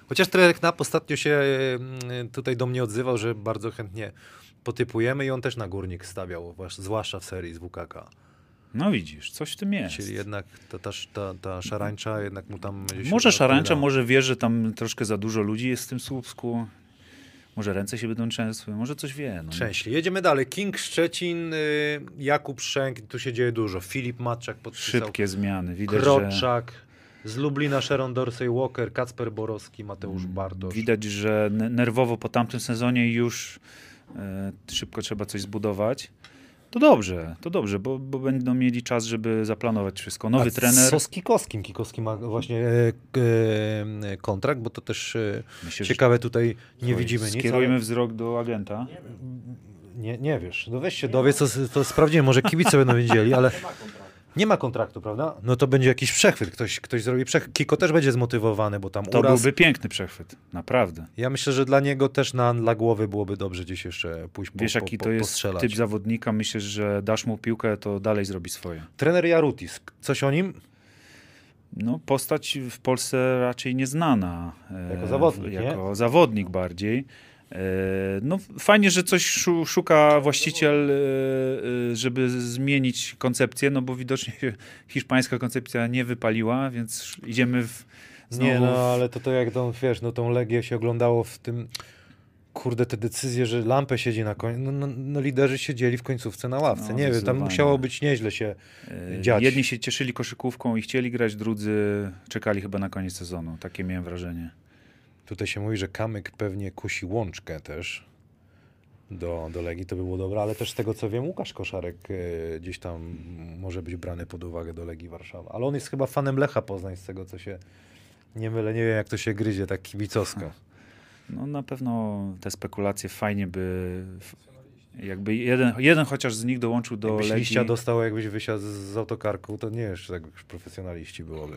S1: Chociaż trener Knap ostatnio się e, tutaj do mnie odzywał, że bardzo chętnie potypujemy i on też na górnik stawiał, zwłasz- zwłaszcza w serii z WKK.
S2: No widzisz, coś w tym jest.
S1: Czyli jednak ta, ta, ta, ta szarańcza jednak mu tam...
S2: Może szarańcza, może wie, że tam troszkę za dużo ludzi jest w tym Słupsku. Może ręce się będą trzęsły, może coś wie. No.
S1: Trzęśli. Jedziemy dalej. King Szczecin, y, Jakub Szczęk, tu się dzieje dużo. Filip Matczak podpisał.
S2: Szybkie zmiany. Widać, że,
S1: Kroczak, z Lublina Sharon Dorsey Walker, Kacper Borowski, Mateusz Bartosz.
S2: widać, że ne- nerwowo po tamtym sezonie już e, szybko trzeba coś zbudować. To dobrze, to dobrze, bo, bo będą mieli czas, żeby zaplanować wszystko. Nowy
S1: A
S2: trener.
S1: Co z Kikowskim? Kikowski ma właśnie e, e, kontrakt, bo to też e,
S2: Myślę,
S1: ciekawe tutaj nie
S2: Słuchaj,
S1: widzimy nic.
S2: Skierujmy
S1: ale
S2: wzrok do agenta.
S1: Nie, nie wiesz. No weź się dowiedz, to, to sprawdzimy. Może kibice będą wiedzieli, ale <laughs> nie ma kontraktu, prawda? No to będzie jakiś przechwyt. Ktoś, ktoś zrobi przechwyt. Kiko też będzie zmotywowany, bo tam
S2: To
S1: uraz.
S2: byłby piękny przechwyt, naprawdę.
S1: Ja myślę, że dla niego też na, dla głowy byłoby dobrze gdzieś jeszcze pójść po,
S2: Wiesz,
S1: po,
S2: jaki
S1: po,
S2: to jest
S1: postrzelać.
S2: typ zawodnika, myślę, że dasz mu piłkę, to dalej zrobi swoje.
S1: Trener Jarutis, coś o nim?
S2: No, postać w Polsce raczej nieznana. e,
S1: Jako zawodnik,
S2: Jako zawodnik bardziej. E, No fajnie, że coś szu- szuka właściciel, e, e, żeby zmienić koncepcję, no bo widocznie <laughs> hiszpańska koncepcja nie wypaliła, więc idziemy w znowu
S1: Nie, no ale to to jak tą, wiesz, no tą Legię się oglądało w tym, kurde, te decyzje, że Lampę siedzi na końcu, no, no, no liderzy siedzieli w końcówce na ławce,
S2: No,
S1: nie wiem, tam musiało być nieźle się
S2: E,
S1: dziać.
S2: Jedni się cieszyli koszykówką i chcieli grać, drudzy czekali chyba na koniec sezonu. Takie miałem wrażenie.
S1: Tutaj się mówi, że Kamyk pewnie kusi łączkę też do, do Legii, to by było dobre, ale też z tego co wiem, Łukasz Koszarek e, gdzieś tam może być brany pod uwagę do Legii Warszawa. Ale on jest chyba fanem Lecha Poznań, z tego co się nie mylę, nie wiem jak to się gryzie, tak kibicowsko.
S2: No na pewno te spekulacje fajnie by... Jakby jeden, jeden chociaż z nich dołączył do
S1: Jakbyś
S2: Legii.
S1: liścia dostał, jakbyś wysiadł z, autokarką, to nie wiesz, tak profesjonaliści byłoby.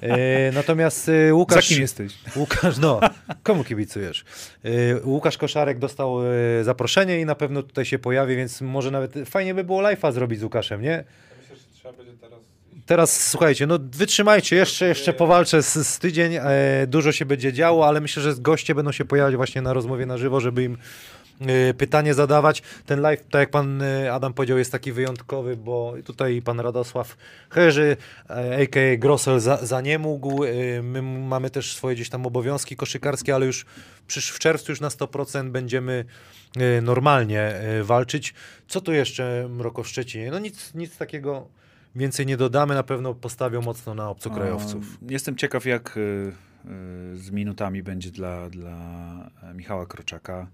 S1: E, natomiast e,
S2: Za
S1: Łukasz...
S2: kim jesteś?
S1: Łukasz, no, komu kibicujesz? Y, Łukasz Koszarek dostał zaproszenie i na pewno tutaj się pojawi, więc może nawet fajnie by było live'a zrobić z Łukaszem, nie?
S3: Myślę, że trzeba będzie teraz
S1: Teraz słuchajcie, no wytrzymajcie, jeszcze, jeszcze powalczę z, z tydzień, e, dużo się będzie działo, ale myślę, że goście będą się pojawiać właśnie na rozmowie na żywo, żeby im e, pytanie zadawać. Ten live, tak jak pan e, Adam powiedział, jest taki wyjątkowy, bo tutaj pan Radosław Herzy, a.k.a. Grossel, za, za nie mógł. E, My mamy też swoje gdzieś tam obowiązki koszykarskie, ale już przysz, w czerwcu już na 100% będziemy normalnie walczyć. Co tu jeszcze Mroko w Szczecinie? No nic, nic takiego więcej nie dodamy. Na pewno postawią mocno na obcokrajowców.
S2: Jestem ciekaw, jak y, y, z minutami będzie dla, dla Michała Kroczaka,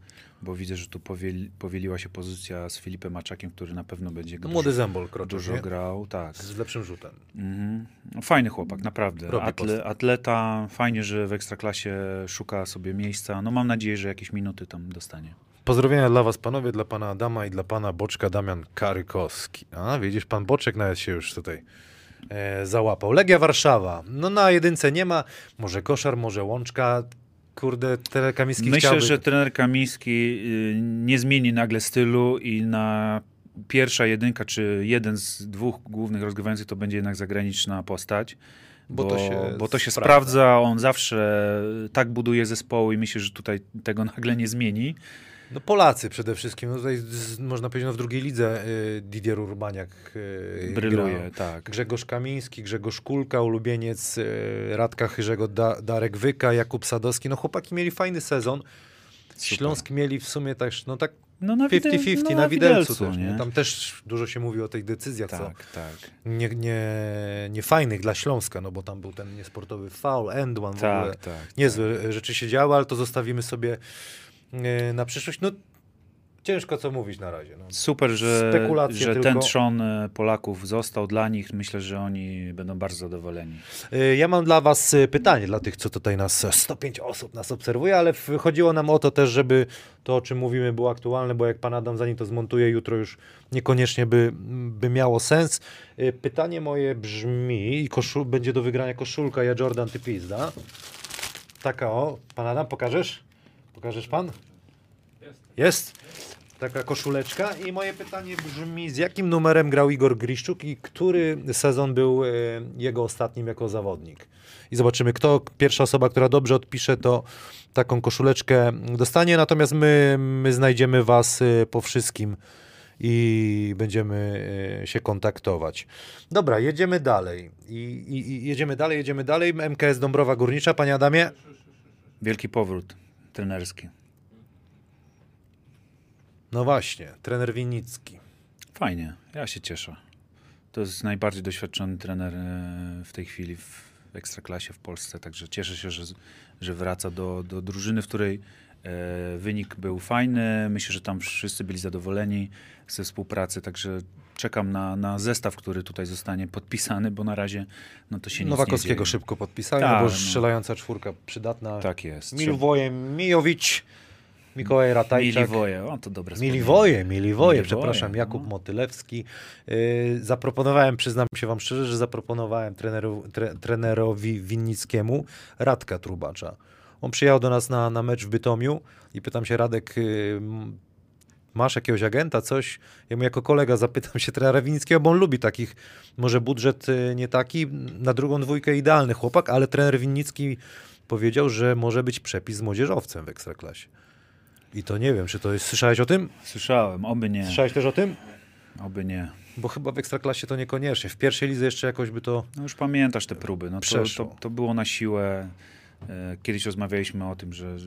S2: bo widzę, że tu powieli, powieliła się pozycja z Filipem Maczakiem, który na pewno będzie
S1: No,
S2: dużo,
S1: młody zembol kroczek,
S2: dużo
S1: nie?
S2: grał. Tak.
S1: Z lepszym rzutem.
S2: Mhm. No, Fajny chłopak, naprawdę. Atle, atleta, fajnie, że w Ekstraklasie szuka sobie miejsca. No mam nadzieję, że jakieś minuty tam dostanie.
S1: Pozdrowienia dla was panowie, dla pana Adama i dla pana Boczka Damian Karykowski. A widzisz, pan Boczek nawet się już tutaj e, załapał. Legia Warszawa. No na jedynce nie ma. Może koszar, może łączka. Kurde, Telekamiński
S2: Myślę,
S1: chciałby...
S2: że trener Kamiński y, nie zmieni nagle stylu i na pierwsza jedynka, czy jeden z dwóch głównych rozgrywających to będzie jednak zagraniczna postać.
S1: Bo
S2: Bo,
S1: to się
S2: bo to się
S1: sprawdza.
S2: sprawdza. on zawsze tak buduje zespoły i myślę, że tutaj tego <laughs> nagle nie zmieni.
S1: No Polacy przede wszystkim. No tutaj z, można powiedzieć, no w drugiej lidze y, Didier Urbaniak y,
S2: Bryluje, tak.
S1: Grzegorz Kamiński, Grzegorz Kulka, ulubieniec y, Radka Chyrzego, da, Darek Wyka, Jakub Sadowski. No chłopaki mieli fajny sezon.
S2: Super.
S1: Śląsk mieli w sumie też, no tak
S2: No na wide-
S1: 50-50
S2: no
S1: na widelcu,
S2: widelcu,
S1: też. Tam też dużo się mówi o tych decyzjach, co
S2: Tak, tak.
S1: nie, nie, nie fajnych dla Śląska, no bo tam był ten niesportowy foul, end one, w ogóle
S2: Tak, tak.
S1: niezłe rzeczy się działy, ale to zostawimy sobie na przyszłość. No ciężko co mówić na razie. No.
S2: Super, że,
S1: Spekulacje
S2: że
S1: tylko.
S2: ten trzon e, Polaków został dla nich. Myślę, że oni będą bardzo zadowoleni.
S1: E, Ja mam dla was pytanie, dla tych, co tutaj nas, e, 105 osób nas obserwuje, ale chodziło nam o to też, żeby to, o czym mówimy, było aktualne, bo jak pan Adam zanim to zmontuje, jutro już niekoniecznie by, by miało sens. Pytanie moje brzmi, i koszul, będzie do wygrania koszulka, ja Jordan, ty pizda. Taka o, pan Adam, pokażesz? Pokażesz pan? Jest? Taka koszuleczka i moje pytanie brzmi, z jakim numerem grał Igor Griszczuk i który sezon był e, jego ostatnim jako zawodnik? I zobaczymy, kto, pierwsza osoba, która dobrze odpisze, to taką koszuleczkę dostanie, natomiast my, my znajdziemy was e, po wszystkim i będziemy e, się kontaktować. Dobra, jedziemy dalej. I, i, i jedziemy dalej, jedziemy dalej. MKS Dąbrowa Górnicza, panie Adamie?
S2: Wielki powrót trenerski.
S1: No właśnie, trener Winnicki.
S2: Fajnie, ja się cieszę. To jest najbardziej doświadczony trener e, w tej chwili w Ekstraklasie w Polsce, także cieszę się, że, że wraca do, do drużyny, w której e, wynik był fajny. Myślę, że tam wszyscy byli zadowoleni ze współpracy, także czekam na, na zestaw, który tutaj zostanie podpisany, bo na razie no to się nic
S1: Nowakowskiego
S2: nie dzieje.
S1: szybko podpisali,
S2: Tak,
S1: no bo
S2: no.
S1: strzelająca czwórka przydatna.
S2: Tak jest.
S1: Milwoje Mijowicz, Mikołaj Ratajczak.
S2: Miliwoje, o to dobre.
S1: Miliwoje, Miliwoje, przepraszam,
S2: no.
S1: Jakub Motylewski. Yy, zaproponowałem, przyznam się wam szczerze, że zaproponowałem treneru, tre, trenerowi Winnickiemu Radka Trubacza. On przyjechał do nas na, na mecz w Bytomiu i pytam się, Radek, yy, masz jakiegoś agenta, coś. Ja mu jako kolega zapytam się trenera Winickiego, bo on lubi takich, może budżet y, nie taki, na drugą dwójkę idealny chłopak, ale trener Winnicki powiedział, że może być przepis z młodzieżowcem w Ekstraklasie. I to nie wiem, czy to jest... Słyszałeś o tym?
S2: Słyszałem, oby nie,
S1: Słyszałeś też o tym?
S2: oby nie.
S1: Bo chyba w Ekstraklasie to niekoniecznie. W pierwszej lidze jeszcze jakoś by to...
S2: No już pamiętasz te próby. No to, to, to było na siłę. E, Kiedyś rozmawialiśmy o tym, że,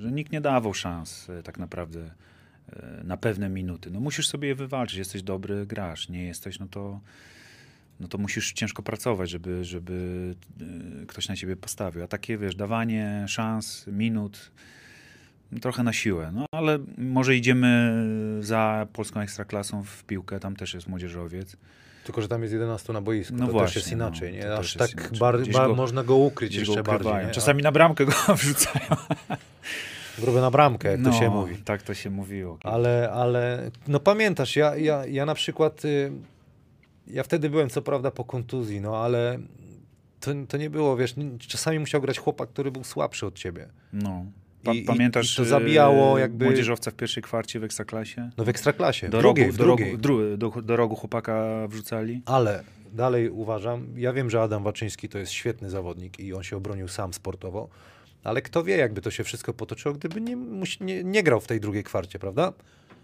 S2: że nikt nie dawał szans e, tak naprawdę na pewne minuty. No musisz sobie je wywalczyć. Jesteś dobry, grasz. Nie jesteś, no to, no to musisz ciężko pracować, żeby, żeby e, ktoś na ciebie postawił. A takie, wiesz, dawanie szans, minut, no trochę na siłę. No ale może idziemy za polską ekstraklasą w piłkę. Tam też jest młodzieżowiec.
S1: Tylko, że tam jest 11 na boisku.
S2: No
S1: to
S2: właśnie,
S1: też jest inaczej.
S2: no,
S1: nie? Aż tak bar, bar,
S2: go-
S1: można go ukryć
S2: Gdzieś go
S1: jeszcze bardziej. Nie?
S2: Czasami na bramkę go <laughs> wrzucają.
S1: Grube na bramkę, jak to się mówi.
S2: Tak to się mówiło.
S1: Ale, ale no pamiętasz, ja, ja, ja na przykład, y, ja wtedy byłem co prawda po kontuzji, no ale to, to nie było, wiesz, czasami musiał grać chłopak, który był słabszy od ciebie.
S2: No. Pa,
S1: I-
S2: pamiętasz
S1: i to zabijało
S2: e,
S1: jakby-
S2: młodzieżowca w pierwszej kwarcie w Ekstraklasie?
S1: No w ekstraklasie,
S2: Do
S1: drugiej,
S2: rogu,
S1: w
S2: do, rogu,
S1: drugiej.
S2: do, do rogu chłopaka wrzucali?
S1: Ale dalej uważam, ja wiem, że Adam Waczyński to jest świetny zawodnik i on się obronił sam sportowo, ale kto wie, jakby to się wszystko potoczyło, gdyby nie, nie, nie grał w tej drugiej kwarcie, prawda?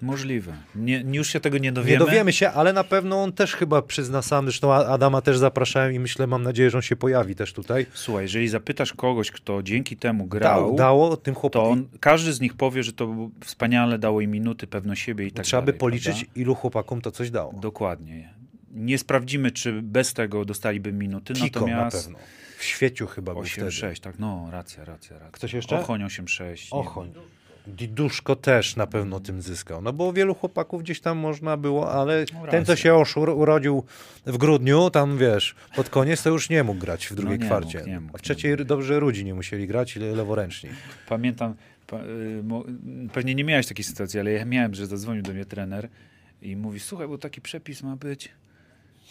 S2: Możliwe. Nie, już się tego nie
S1: Nie
S2: dowiemy.
S1: dowiemy się, ale na pewno on też chyba przyzna sam, zresztą Adama też zapraszałem i myślę, mam nadzieję, że on się pojawi też tutaj.
S2: Słuchaj, jeżeli zapytasz kogoś, kto dzięki temu grał,
S1: Dał, dało tym
S2: to
S1: chłopakom.
S2: on, każdy z nich powie, że to wspaniale dało im minuty, pewność siebie i tak
S1: Trzeba by
S2: dalej,
S1: policzyć,
S2: prawda?
S1: ilu chłopakom to coś dało.
S2: Dokładnie. Nie sprawdzimy, czy bez tego dostaliby minuty,
S1: Kiko
S2: natomiast...
S1: na pewno. W świeciu chyba był wtedy.
S2: 8-6, tak, no, racja, racja, racja.
S1: Ktoś jeszcze?
S2: Ochoń 8-6. nie
S1: Ochoń. Diduszko też na pewno tym zyskał. No bo wielu chłopaków gdzieś tam można było, ale
S2: No,
S1: ten, co się oszur, urodził w grudniu, tam wiesz, pod koniec to już nie mógł grać w drugiej
S2: No
S1: kwarcie.
S2: mógł, nie mógł,
S1: A w trzeciej dobrze Rudzi nie musieli grać, le- leworęczni.
S2: Pamiętam, pa, y, mo, pewnie nie miałeś takiej sytuacji, ale ja miałem, że zadzwonił do mnie trener i mówi, słuchaj, bo taki przepis ma być.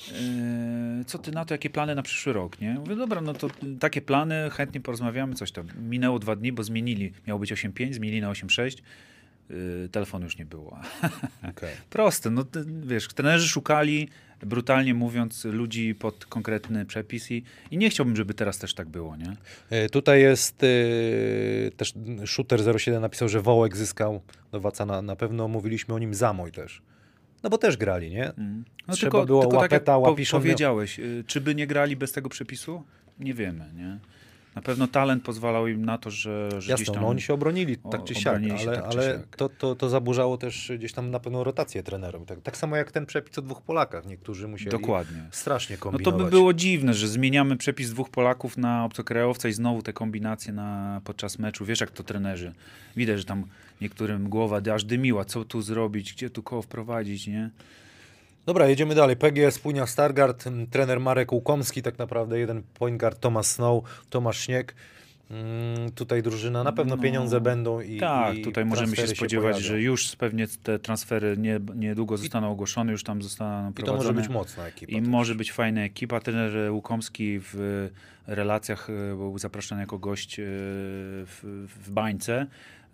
S2: Yy, co ty na to, jakie plany na przyszły rok, nie? Mówię, dobra, no to takie plany, chętnie porozmawiamy, coś tam. Minęło dwa dni, bo zmienili, miało być 8.5, zmienili na 8.6, yy, telefonu już nie było. <laughs>
S1: Okay.
S2: Proste, no wiesz, trenerzy szukali, brutalnie mówiąc, ludzi pod konkretny przepis i, i nie chciałbym, żeby teraz też tak było, nie?
S1: E, Tutaj jest e, też Shooter 07 napisał, że Wołek zyskał Nowaca na, na pewno mówiliśmy o nim Zamoj też. No bo też grali, nie?
S2: Mm. No
S1: Trzeba
S2: tylko,
S1: było
S2: tylko tak jak
S1: łapeta,
S2: po,
S1: łapiszon miał-
S2: powiedziałeś, y, czy by nie grali bez tego przepisu? Nie wiemy, nie? Na pewno talent pozwalał im na to, że, że gdzieś
S1: Jasno,
S2: tam...
S1: no oni się obronili tak czy siak, ale,
S2: tak
S1: ale
S2: siak.
S1: to, to, to zaburzało też gdzieś tam na pewno rotację trenerom. Tak, tak samo jak ten przepis o dwóch Polakach. Niektórzy musieli
S2: Dokładnie.
S1: strasznie
S2: No
S1: kombinować.
S2: to by było dziwne, że zmieniamy przepis dwóch Polaków na obcokrajowca i znowu te kombinacje na, podczas meczu. Wiesz jak to trenerzy. Widać, że tam niektórym głowa aż dymiła. Co tu zrobić? Gdzie tu koło wprowadzić, nie?
S1: Dobra, jedziemy dalej. PGS Spójnia Stargard, m, trener Marek Łukomski, tak naprawdę jeden point guard Tomasz Snow, Tomasz Śnieg. Mm, tutaj drużyna, na pewno
S2: No,
S1: pieniądze będą i
S2: Tak,
S1: i
S2: tutaj możemy się spodziewać,
S1: pojawią.
S2: że już pewnie te transfery nie, niedługo zostaną ogłoszone, już tam zostaną
S1: I to
S2: prowadzone.
S1: może być mocna ekipa.
S2: I
S1: też.
S2: może być fajna ekipa. Trener Łukomski w relacjach e, był zapraszany jako gość e, w, w bańce.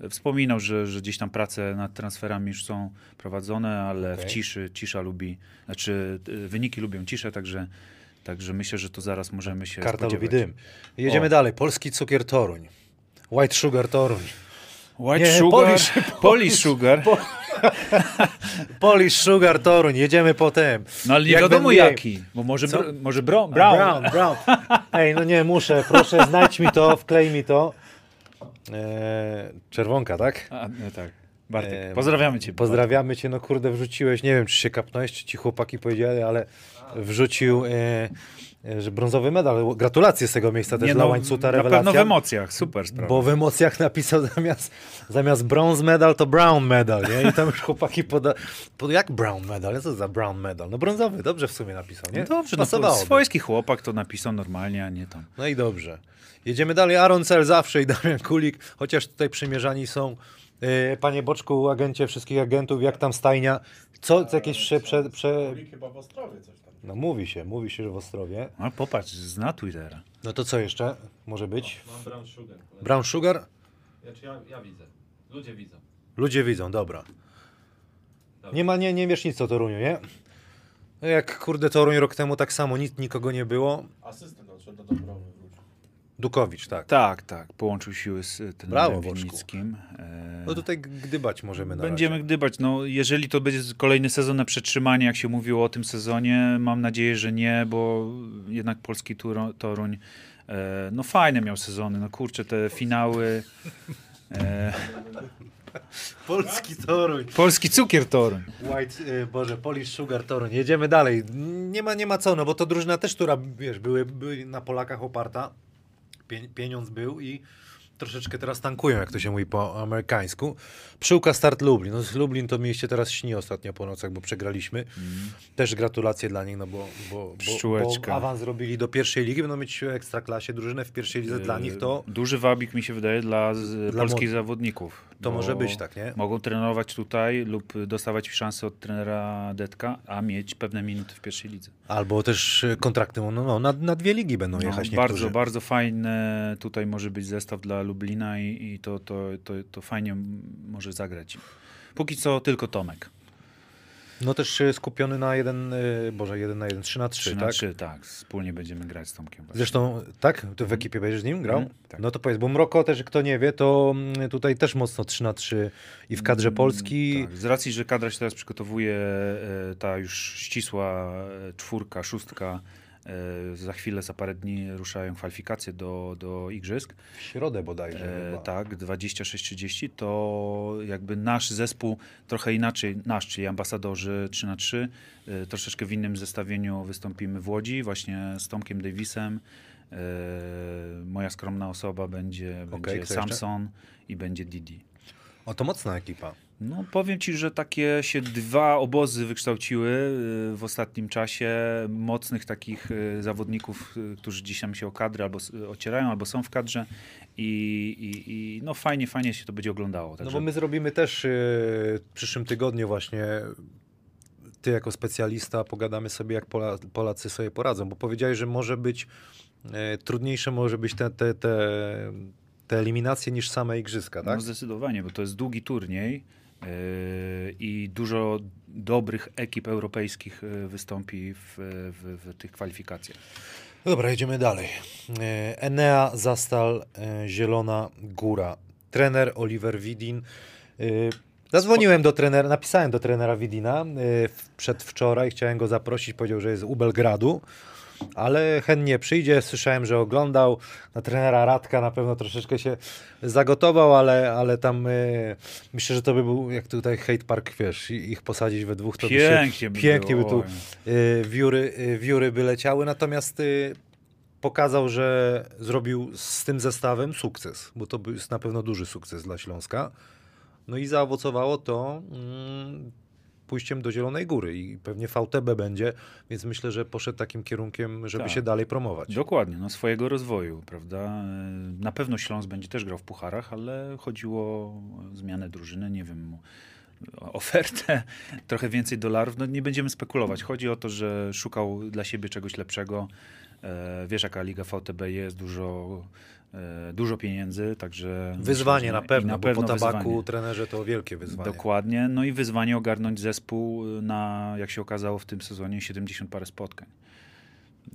S2: Wspominał, że, że gdzieś tam prace nad transferami już są prowadzone, ale w
S1: Okej.
S2: ciszy, cisza lubi, znaczy e, wyniki lubią ciszę, także, także myślę, że to zaraz możemy się
S1: Karta
S2: spodziewać.
S1: lubi dym. Jedziemy
S2: O.
S1: dalej. Polski cukier Toruń. White Sugar Toruń.
S2: White
S1: Nie,
S2: Sugar,
S1: Polish- <laughs>
S2: Polish Sugar, <laughs>
S1: Polish Sugar Toruń. Jedziemy potem.
S2: no ale nie
S1: Jak
S2: wiadomo
S1: będzie-
S2: jaki, bo może, br- może bro, brown.
S1: Brown, brown. Ej, no nie, muszę. Proszę, znajdź mi to, wklej mi to. Eee, czerwonka, tak?
S2: A, no tak. Bartek,
S1: Eee,
S2: pozdrawiamy cię.
S1: Pozdrawiamy cię, no kurde, wrzuciłeś, nie wiem czy się kapnąłeś, czy ci chłopaki powiedzieli, ale wrzucił, e, e, że brązowy medal. Gratulacje z tego miejsca też
S2: Nie,
S1: dla
S2: no,
S1: łańcuta,
S2: Na pewno w
S1: rewelacja.
S2: emocjach, super sprawa.
S1: Bo w emocjach napisał <laughs> zamiast, zamiast bronze medal to brown medal, nie? I tam już chłopaki poda... Pod, jak brown medal? Co za brown medal? No brązowy, dobrze w sumie napisał, nie?
S2: No dobrze, no, swojski chłopak to napisał normalnie, a nie tam.
S1: No i dobrze. Jedziemy dalej. Aaron Cel zawsze i Damian Kulik, chociaż tutaj przymierzani są. Yy, panie Boczku, agencie wszystkich agentów, jak tam stajnia? Co, co jakieś prze, prze, prze...
S3: chyba w Ostrowie coś tam.
S1: No mówi się, mówi się, że w Ostrowie.
S2: No popatrz, zna Twittera.
S1: No to co jeszcze może być?
S3: Mam brown sugar.
S1: Brown Sugar?
S3: Znaczy ja, ja widzę. Ludzie widzą.
S1: Ludzie widzą, dobra. Nie ma, nie, nie wiesz nic o Toruniu, nie? No Jak kurde Toruń rok temu tak samo, nic, nikogo nie było.
S3: Asystent odszedł do Dąbrowy.
S1: Dukowicz, tak.
S2: Tak, tak. Połączył siły z y, trenerem
S1: Brawo.
S2: Winnickim. E,
S1: No tutaj gdybać możemy na
S2: Będziemy gdybać. No, jeżeli to będzie kolejny sezon na przetrzymanie, jak się mówiło o tym sezonie, mam nadzieję, że nie, bo jednak polski Turo- Toruń e, no fajne miał sezony. No kurczę, te finały. E, <laughs>
S1: Polski Toruń.
S2: polski cukier Toruń.
S1: White, y, Boże, Polish Sugar Toruń. Jedziemy dalej. Nie ma, nie ma co, no bo to drużyna też, która, wiesz, były, były na Polakach oparta. Pie, pieniądz był i troszeczkę teraz tankują, jak to się mówi po amerykańsku. Przyłka start Lublin. No z Lublin to mieście teraz śni ostatnio po nocach, bo przegraliśmy. Też gratulacje dla nich, no bo, bo, bo, bo awans zrobili do pierwszej ligi, będą mieć w ekstraklasie drużynę w pierwszej lidze. Dla nich to,
S2: Duży wabik mi się wydaje dla, z,
S1: Dla
S2: polskich zawodników.
S1: to może być tak, nie?
S2: Mogą trenować tutaj lub dostawać szansę od trenera Detka, a mieć pewne minuty w pierwszej lidze.
S1: Albo też kontrakty no, no, na, na dwie ligi będą
S2: No,
S1: jechać
S2: bardzo,
S1: niektórzy.
S2: bardzo fajny tutaj może być zestaw dla Lublina i, i to, to, to, to fajnie może zagrać. Póki co tylko Tomek.
S1: No też skupiony na jeden, y, Boże, jeden na jeden, 3 na 3,
S2: 3 na
S1: tak?
S2: 3, tak. Wspólnie będziemy grać z Tomkiem. właśnie.
S1: Zresztą, tak? Ty w ekipie będziesz z nim grał?
S2: Mhm, tak.
S1: No to powiedz, bo Mroko też, kto nie wie, to mm, tutaj też mocno 3 na 3 i w kadrze Polski.
S2: Tak. Z racji, że kadra się teraz przygotowuje, e, ta już ścisła e, czwórka, szóstka, za chwilę, za parę dni ruszają kwalifikacje do, do igrzysk.
S1: W środę bodajże.
S2: E, tak, 26-30, to jakby nasz zespół trochę inaczej, nasz, czyli ambasadorzy 3 na 3 e, troszeczkę w innym zestawieniu wystąpimy w Łodzi, właśnie z Tomkiem Davisem. E, moja skromna osoba będzie,
S1: Okej,
S2: będzie
S1: kto jeszcze?
S2: Samson i będzie Didi.
S1: O, to mocna ekipa.
S2: No, powiem ci, że takie się dwa obozy wykształciły y, w ostatnim czasie mocnych takich y, zawodników, y, którzy dziś tam się o kadrę albo ocierają, albo są w kadrze i, i, i no fajnie, fajnie się to będzie oglądało.
S1: No
S2: Także
S1: bo my zrobimy też w przyszłym tygodniu właśnie ty jako specjalista pogadamy sobie, jak Pola, Polacy sobie poradzą, bo powiedziałeś, że może być e, trudniejsze może być te, te, te, te eliminacje niż same igrzyska, tak?
S2: No zdecydowanie, bo to jest długi turniej i dużo dobrych ekip europejskich yy, wystąpi w, w, w tych kwalifikacjach.
S1: No Dobra, jedziemy dalej. E, Enea, Zastal, Zielona Góra. Trener Oliver Widin. Zadzwoniłem do trenera, napisałem do trenera Widina w- przedwczoraj, chciałem go zaprosić, powiedział, że jest u Belgradu, ale chętnie przyjdzie, słyszałem, że oglądał, na trenera Radka na pewno troszeczkę się zagotował, ale, ale tam e, myślę, że to by był, jak tutaj Hate Park, wiesz, ich posadzić we dwóch, to by
S2: Pięknie
S1: się,
S2: by
S1: pięknie by tu y, wióry, y, wióry by leciały, natomiast y, pokazał, że zrobił z tym zestawem sukces, bo to jest na pewno duży sukces dla Śląska. No i zaowocowało to mm, pójściem do Zielonej Góry i pewnie VTB będzie, więc myślę, że poszedł takim kierunkiem, żeby
S2: Tak.
S1: się dalej promować.
S2: Dokładnie, no swojego rozwoju, prawda? E, Na pewno Śląsk będzie też grał w pucharach, ale chodziło o zmianę drużyny, nie wiem, ofertę, <laughs> trochę więcej dolarów. No nie będziemy spekulować. Chodzi o to, że szukał dla siebie czegoś lepszego. E, Wiesz, jaka liga VTB jest, dużo, dużo pieniędzy, także...
S1: Wyzwanie na pewno,
S2: na pewno
S1: po tabaku
S2: wyzwanie.
S1: trenerze to wielkie wyzwanie.
S2: Dokładnie. No i wyzwanie ogarnąć zespół na, jak się okazało w tym sezonie, 70 parę spotkań.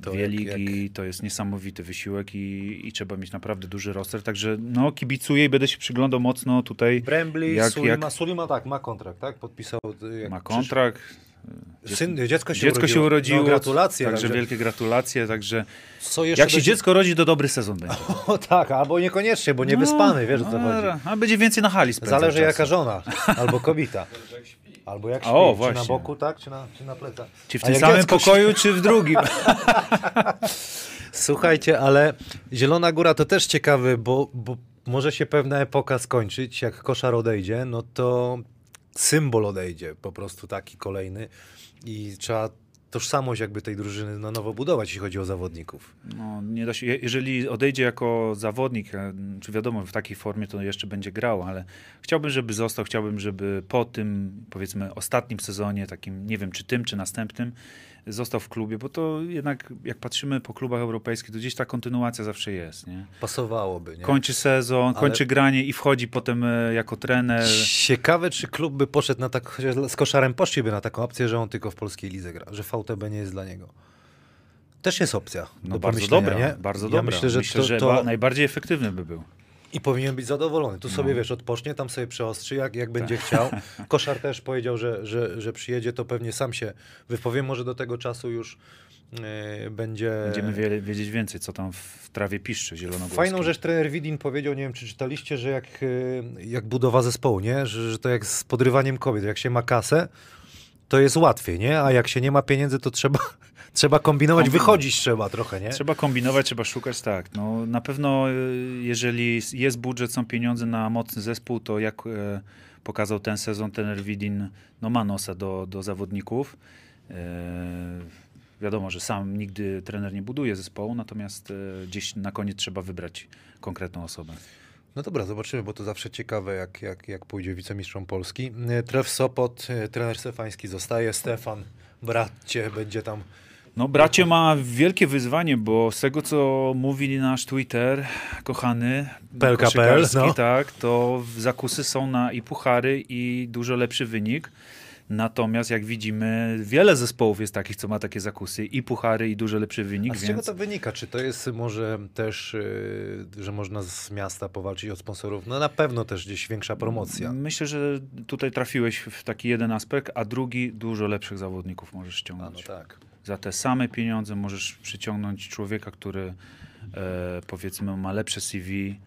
S1: To
S2: Dwie
S1: jak-
S2: ligi to jest niesamowity wysiłek i, i trzeba mieć naprawdę duży roster. Także no, kibicuję i będę się przyglądał mocno tutaj.
S1: Brembli,
S2: Jak-
S1: Sulima,
S2: jak-
S1: Sulima tak, ma kontrakt, tak? Podpisał. jak
S2: Ma
S1: przyszedł-
S2: kontrakt.
S1: Syn, dziecko się
S2: Dziecko
S1: urodziło.
S2: się urodziło.
S1: No, gratulacje.
S2: Także
S1: także
S2: wielkie gratulacje. Także jak się dziecko rodzi, to dobry sezon będzie. <laughs>
S1: O tak, albo niekoniecznie, bo niewyspany, wiesz o co
S2: No,
S1: chodzi.
S2: A będzie więcej na hali
S1: Zależy
S2: czasu.
S1: jaka żona, albo kobieta. Albo jak <laughs> śpi,
S2: O,
S1: czy na
S2: właśnie.
S1: boku, tak, czy na, czy na plecach.
S2: Czy w tym samym
S1: dziecko się-
S2: pokoju, czy w drugim? <laughs>
S1: Słuchajcie, ale Zielona Góra to też ciekawy, bo, bo może się pewna epoka skończyć, jak koszar odejdzie, no to symbol odejdzie, po prostu taki kolejny i trzeba tożsamość jakby tej drużyny na nowo budować, jeśli chodzi o zawodników.
S2: No, nie da się, je- jeżeli odejdzie jako zawodnik, e, czy wiadomo, w takiej formie to jeszcze będzie grał, ale chciałbym, żeby został, chciałbym, żeby po tym, powiedzmy, ostatnim sezonie, takim, nie wiem, czy tym, czy następnym, został w klubie, bo to jednak jak patrzymy po klubach europejskich, to gdzieś ta kontynuacja zawsze jest. Nie?
S1: Pasowałoby, nie?
S2: Kończy sezon,
S1: Ale-
S2: kończy granie i wchodzi potem e, jako trener.
S1: Ciekawe, czy klub by poszedł na tak, chociaż z koszarem poszliby na taką opcję, że on tylko w polskiej lidze gra, że VTB nie jest dla niego. Też jest opcja.
S2: No bardzo dobra,
S1: nie?
S2: bardzo
S1: ja
S2: dobra.
S1: Myślę, że to,
S2: ba-
S1: to...
S2: najbardziej efektywny by był.
S1: I powinien być zadowolony. Tu sobie,
S2: No.
S1: wiesz, odpocznie, tam sobie przeostrzy, jak, jak będzie chciał. <laughs> Koszar też powiedział, że, że, że przyjedzie, to pewnie sam się wypowie. Może do tego czasu już yy, będzie...
S2: Będziemy wie, wiedzieć więcej, co tam w trawie piszczy zielonogórskiej.
S1: Fajną rzecz trener Widin powiedział, nie wiem czy czytaliście, że jak, yy, jak budowa zespołu, nie? Że, że to jak z podrywaniem kobiet, jak się ma kasę, to jest łatwiej, nie? A jak się nie ma pieniędzy, to trzeba, trzeba kombinować,
S2: Kombinować.
S1: wychodzić trzeba trochę, nie?
S2: Trzeba kombinować, trzeba szukać, tak. No, na pewno y, jeżeli jest budżet, są pieniądze na mocny zespół, to jak e, pokazał ten sezon trener Widin, no ma nosa do, do zawodników. E, wiadomo, że sam nigdy trener nie buduje zespołu, natomiast e, gdzieś na koniec trzeba wybrać konkretną osobę.
S1: No dobra, zobaczymy, bo to zawsze ciekawe, jak, jak, jak pójdzie wicemistrzom Polski. E, Tref Sopot, e, trener Stefański zostaje, Stefan, bracie, będzie tam
S2: No, bracie ma wielkie wyzwanie, bo z tego, co mówi nasz Twitter, kochany,
S1: PLK.pl, no.
S2: tak, to zakusy są na i puchary, i dużo lepszy wynik. Natomiast jak widzimy, wiele zespołów jest takich, co ma takie zakusy, i puchary, i dużo lepszy wynik,
S1: A z czego
S2: więc
S1: to wynika? Czy to jest może też, yy, że można z miasta powalczyć o sponsorów? No na pewno też gdzieś większa promocja.
S2: myślę, że tutaj trafiłeś w taki jeden aspekt, a drugi, dużo lepszych zawodników możesz
S1: A,
S2: ściągnąć.
S1: no tak.
S2: Za te same pieniądze możesz przyciągnąć człowieka, który e, powiedzmy ma lepsze CV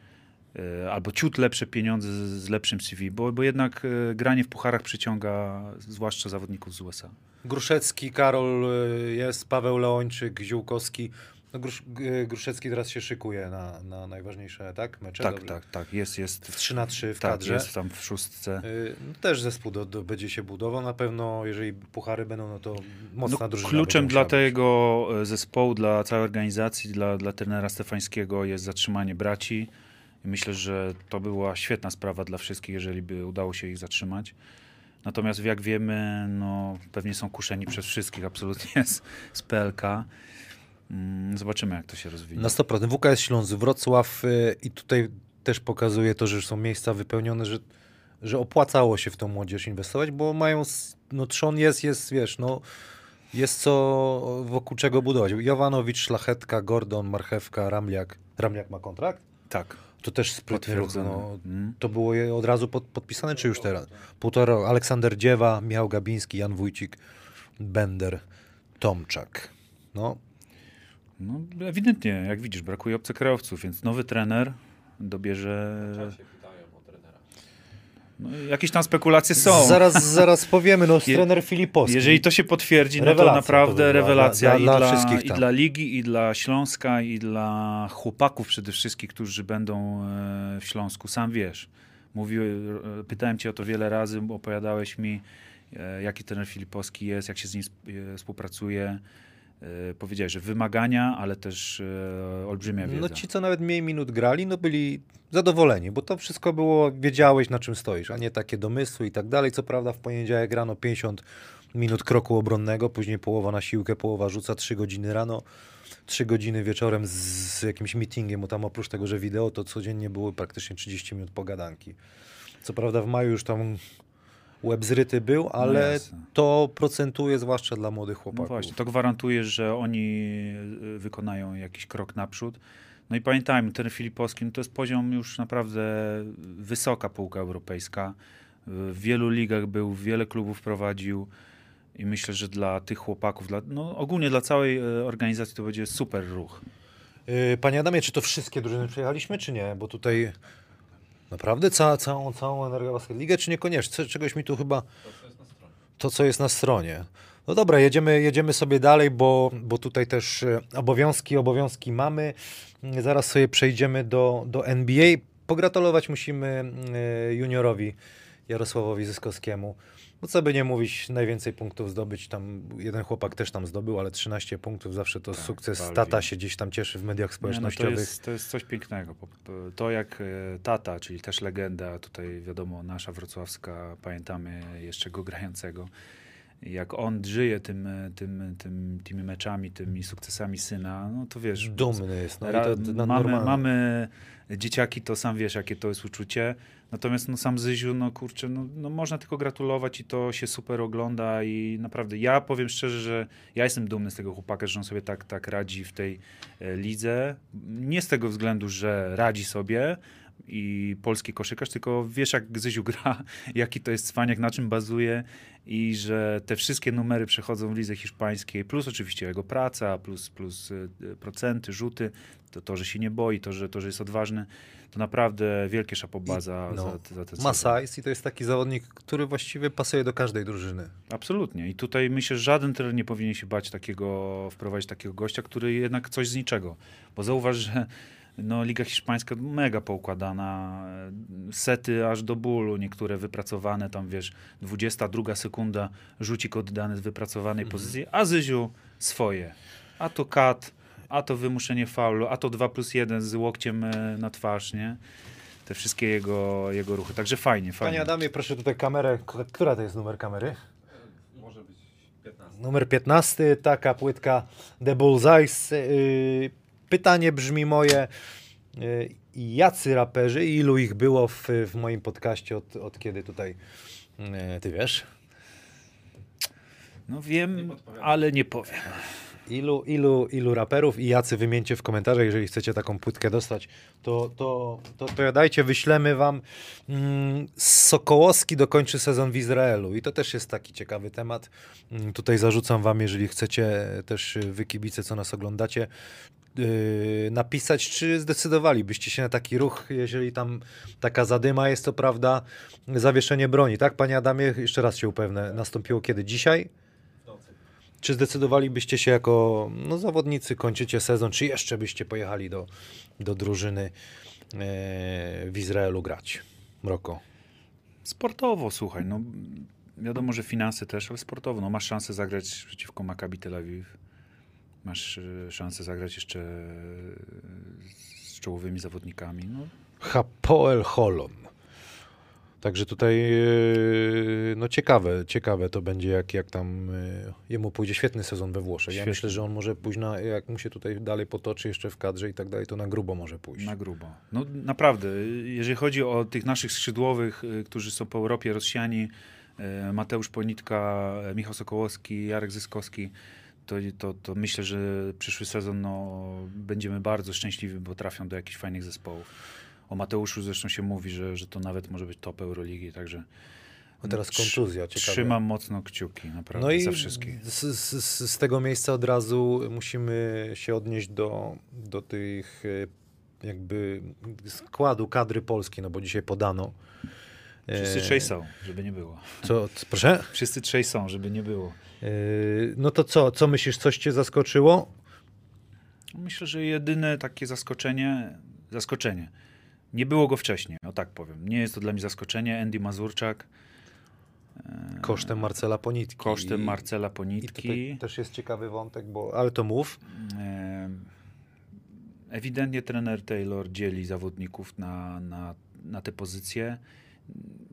S2: e, albo ciut lepsze pieniądze z, lepszym CV, bo, bo jednak e, granie w pucharach przyciąga zwłaszcza zawodników z USA.
S1: Gruszecki, Karol yy, jest, Paweł Leończyk, Ziółkowski. No, Grusz, Gruszecki teraz się szykuje na, na najważniejsze tak, mecze.
S2: Tak,
S1: Dobrze.
S2: tak, tak, jest, jest,
S1: W 3 na 3 w
S2: tak,
S1: kadrze.
S2: jest tam w szóstce.
S1: Yy, no, też zespół do, do, będzie się budował. Na pewno, jeżeli puchary będą, no to mocna
S2: No,
S1: drużyna.
S2: kluczem dla tego e, zespołu, dla całej organizacji, dla, dla trenera Stefańskiego jest zatrzymanie braci. I myślę, że to była świetna sprawa dla wszystkich, jeżeli by udało się ich zatrzymać. Natomiast jak wiemy, no, pewnie są kuszeni przez wszystkich absolutnie z, z PLK. Mm, Zobaczymy, jak to się rozwinie.
S1: Na 100%. WKS Śląsk, Wrocław yy, i tutaj też pokazuje to, że są miejsca wypełnione, że, że opłacało się w tą młodzież inwestować, bo mają, no trzon jest, jest, wiesz, no jest co wokół czego budować. Jovanowicz, Szlachetka, Gordon, Marchewka, Ramliak. Ramliak ma kontrakt?
S2: Tak,
S1: To też
S2: potwierdzone.
S1: No,
S2: Mm.
S1: to było je od razu pod, podpisane, czy już teraz? Półtora. Aleksander Dziewa, Michał Gabiński, Jan Wójcik, Bender, Tomczak. No,
S2: No, ewidentnie, jak widzisz, brakuje obcokrajowców, więc nowy trener dobierze...
S3: się pytają o trenera.
S2: No, jakieś tam spekulacje są.
S1: Zaraz, zaraz powiemy, no <laughs>
S2: Je-
S1: trener Filipowski.
S2: Jeżeli to się potwierdzi, no to
S1: Rewelacja to
S2: naprawdę
S1: była
S2: rewelacja
S1: dla-
S2: i,
S1: dla
S2: dla,
S1: wszystkich
S2: i dla ligi, i dla Śląska, i dla chłopaków przede wszystkim, którzy będą e, w Śląsku. Sam wiesz, mówił, e, pytałem cię o to wiele razy, opowiadałeś mi, e, jaki trener Filipowski jest, jak się z nim sp- współpracuje. E, Powiedziałeś, że wymagania, ale też e, olbrzymia wiedza.
S1: No ci, co nawet mniej minut grali, no byli zadowoleni, bo to wszystko było, wiedziałeś na czym stoisz, a nie takie domysły i tak dalej. Co prawda w poniedziałek rano 50 minut kroku obronnego, później połowa na siłkę, połowa rzuca, 3 godziny rano, 3 godziny wieczorem z, z jakimś meetingiem, bo tam oprócz tego, że wideo, to codziennie były praktycznie 30 minut pogadanki. Co prawda w maju już tam łeb zryty był, ale
S2: jasne.
S1: to procentuje zwłaszcza dla młodych
S2: No
S1: chłopaków.
S2: właśnie, to gwarantuje, że oni y, wykonają jakiś krok naprzód. No i pamiętajmy, ten Filipowski no to jest poziom już naprawdę wysoka półka europejska. W wielu ligach był, wiele klubów prowadził i myślę, że dla tych chłopaków, dla, no ogólnie dla całej e, organizacji to będzie super ruch.
S1: Yy, Panie Adamie, czy to wszystkie drużyny przejechaliśmy, czy nie? Bo tutaj naprawdę ca, całą, całą Energobasket Ligę, czy niekoniecznie? Czegoś mi tu chyba... To, co jest na stronie. No dobra, jedziemy, jedziemy sobie dalej, bo, bo tutaj też e, obowiązki, obowiązki mamy. Zaraz sobie przejdziemy do, do NBA. Pogratulować musimy e, juniorowi Jarosławowi Zyskowskiemu. Bo co by nie mówić, najwięcej punktów zdobyć. Tam jeden chłopak też tam zdobył, ale 13 punktów zawsze to sukces.
S2: Balwi.
S1: Tata się gdzieś tam cieszy w mediach
S2: Nie, no to,
S1: społecznościowych.
S2: jest, to jest coś pięknego. To jak e, tata, czyli też legenda, tutaj wiadomo, nasza wrocławska, pamiętamy jeszcze go <laughs> grającego. jak on żyje tym, e, tym, tym, tymi meczami, tymi sukcesami syna, no to wiesz...
S1: Dumny jest. No,
S2: Ra- mamy, mamy dzieciaki, to sam wiesz, jakie to jest uczucie. Natomiast no, sam Zyziu, no kurczę, no, no, można tylko gratulować i to się super ogląda i naprawdę, ja powiem szczerze, że ja jestem dumny z tego chłopaka, że on sobie tak, tak radzi w tej e, lidze. Nie z tego względu, że radzi sobie i polski koszykarz, tylko wiesz jak Zyziu <laughs> gra, jaki to jest cwaniak, na czym bazuje i że te wszystkie numery przechodzą w lidze hiszpańskiej, plus oczywiście jego praca, plus, plus e, procenty, rzuty, to, to, że się nie boi, to, że, to, że jest odważny, to naprawdę wielkie szapoba za,
S1: no,
S2: za, za te
S1: Ma
S2: sezon.
S1: size i to jest taki zawodnik, który właściwie pasuje do każdej drużyny.
S2: Absolutnie. I tutaj myślę, że żaden trener nie powinien się bać takiego, wprowadzić takiego gościa, który jednak coś z niczego. Bo zauważ, że no, Liga Hiszpańska mega poukładana, sety aż do bólu, niektóre wypracowane, tam wiesz, 22 sekunda, rzucik oddany z wypracowanej pozycji, a Zyziu swoje. A to kat, a to wymuszenie faulu, a to 2 plus 1 z łokciem e, na twarz, nie? Te wszystkie jego, jego ruchy. Także fajnie, fajnie.
S1: Panie Adamie, proszę tutaj kamerę. Która to jest numer kamery?
S3: Może być 15.
S1: Numer 15, taka płytka The Bullseyes. Yy, Pytanie brzmi moje, yy, jacy raperzy, ilu ich było w, w moim podcaście od, od kiedy tutaj, ty wiesz?
S2: No wiem, ale nie powiem.
S1: Ilu, ilu, ilu raperów i jacy wymieńcie w komentarzach, jeżeli chcecie taką płytkę dostać, to, to, to opowiadajcie, wyślemy wam. Mm, Sokołowski dokończy sezon w Izraelu i to też jest taki ciekawy temat. Mm, tutaj zarzucam wam, jeżeli chcecie też y, wy kibice, co nas oglądacie, yy, napisać, czy zdecydowalibyście się na taki ruch, jeżeli tam taka zadyma jest, to prawda, zawieszenie broni, tak? Panie Adamie, jeszcze raz się upewnię, nastąpiło kiedy? Dzisiaj? Czy zdecydowalibyście się jako no, zawodnicy, kończycie sezon, czy jeszcze byście pojechali do, do drużyny e, w Izraelu grać? Mroko.
S2: Sportowo, słuchaj, no wiadomo, że finanse też, ale sportowo, no masz szansę zagrać przeciwko Maccabi Tel Awiw, masz e, szansę zagrać jeszcze z czołowymi zawodnikami, no
S1: Hapoel Holon. Także tutaj e, no ciekawe, ciekawe to będzie, jak, jak tam e, jemu pójdzie świetny sezon we Włoszech. Ja
S2: Świetny.
S1: myślę, że on może pójść na, jak mu się tutaj dalej potoczy jeszcze w kadrze i tak dalej, to na grubo może pójść.
S2: na grubo. No naprawdę, jeżeli chodzi o tych naszych skrzydłowych, y, którzy są po Europie rozsiani, y, Mateusz Ponitka, Michał Sokołowski, Jarek Zyskowski, to, to, to myślę, że przyszły sezon no, będziemy bardzo szczęśliwi, bo trafią do jakichś fajnych zespołów. O Mateuszu zresztą się mówi, że, że to nawet może być top Euroligi, także
S1: A teraz kontuzja, ciekawe.
S2: trzymam mocno kciuki, naprawdę,
S1: No i
S2: za wszystkich.
S1: z, z, z- tego miejsca od razu musimy się odnieść do, do tych e, jakby składu kadry polskiej, no bo dzisiaj podano.
S2: Wszyscy
S1: E,
S2: trzej są, żeby nie było.
S1: Co, co, proszę?
S2: Wszyscy trzej są, żeby nie było.
S1: E, No to co, co myślisz, coś cię zaskoczyło?
S2: Myślę, że jedyne takie zaskoczenie, zaskoczenie. Nie było go wcześniej, o tak powiem. Nie jest to dla mnie zaskoczenie. Andy Mazurczak
S1: Kosztem Marcela Ponitki.
S2: kosztem
S1: I-
S2: Marcela
S1: I
S2: Ponitki.
S1: tutaj też jest ciekawy wątek, bo ale to mów.
S2: E, Ewidentnie trener Taylor dzieli zawodników na, na, na te pozycje.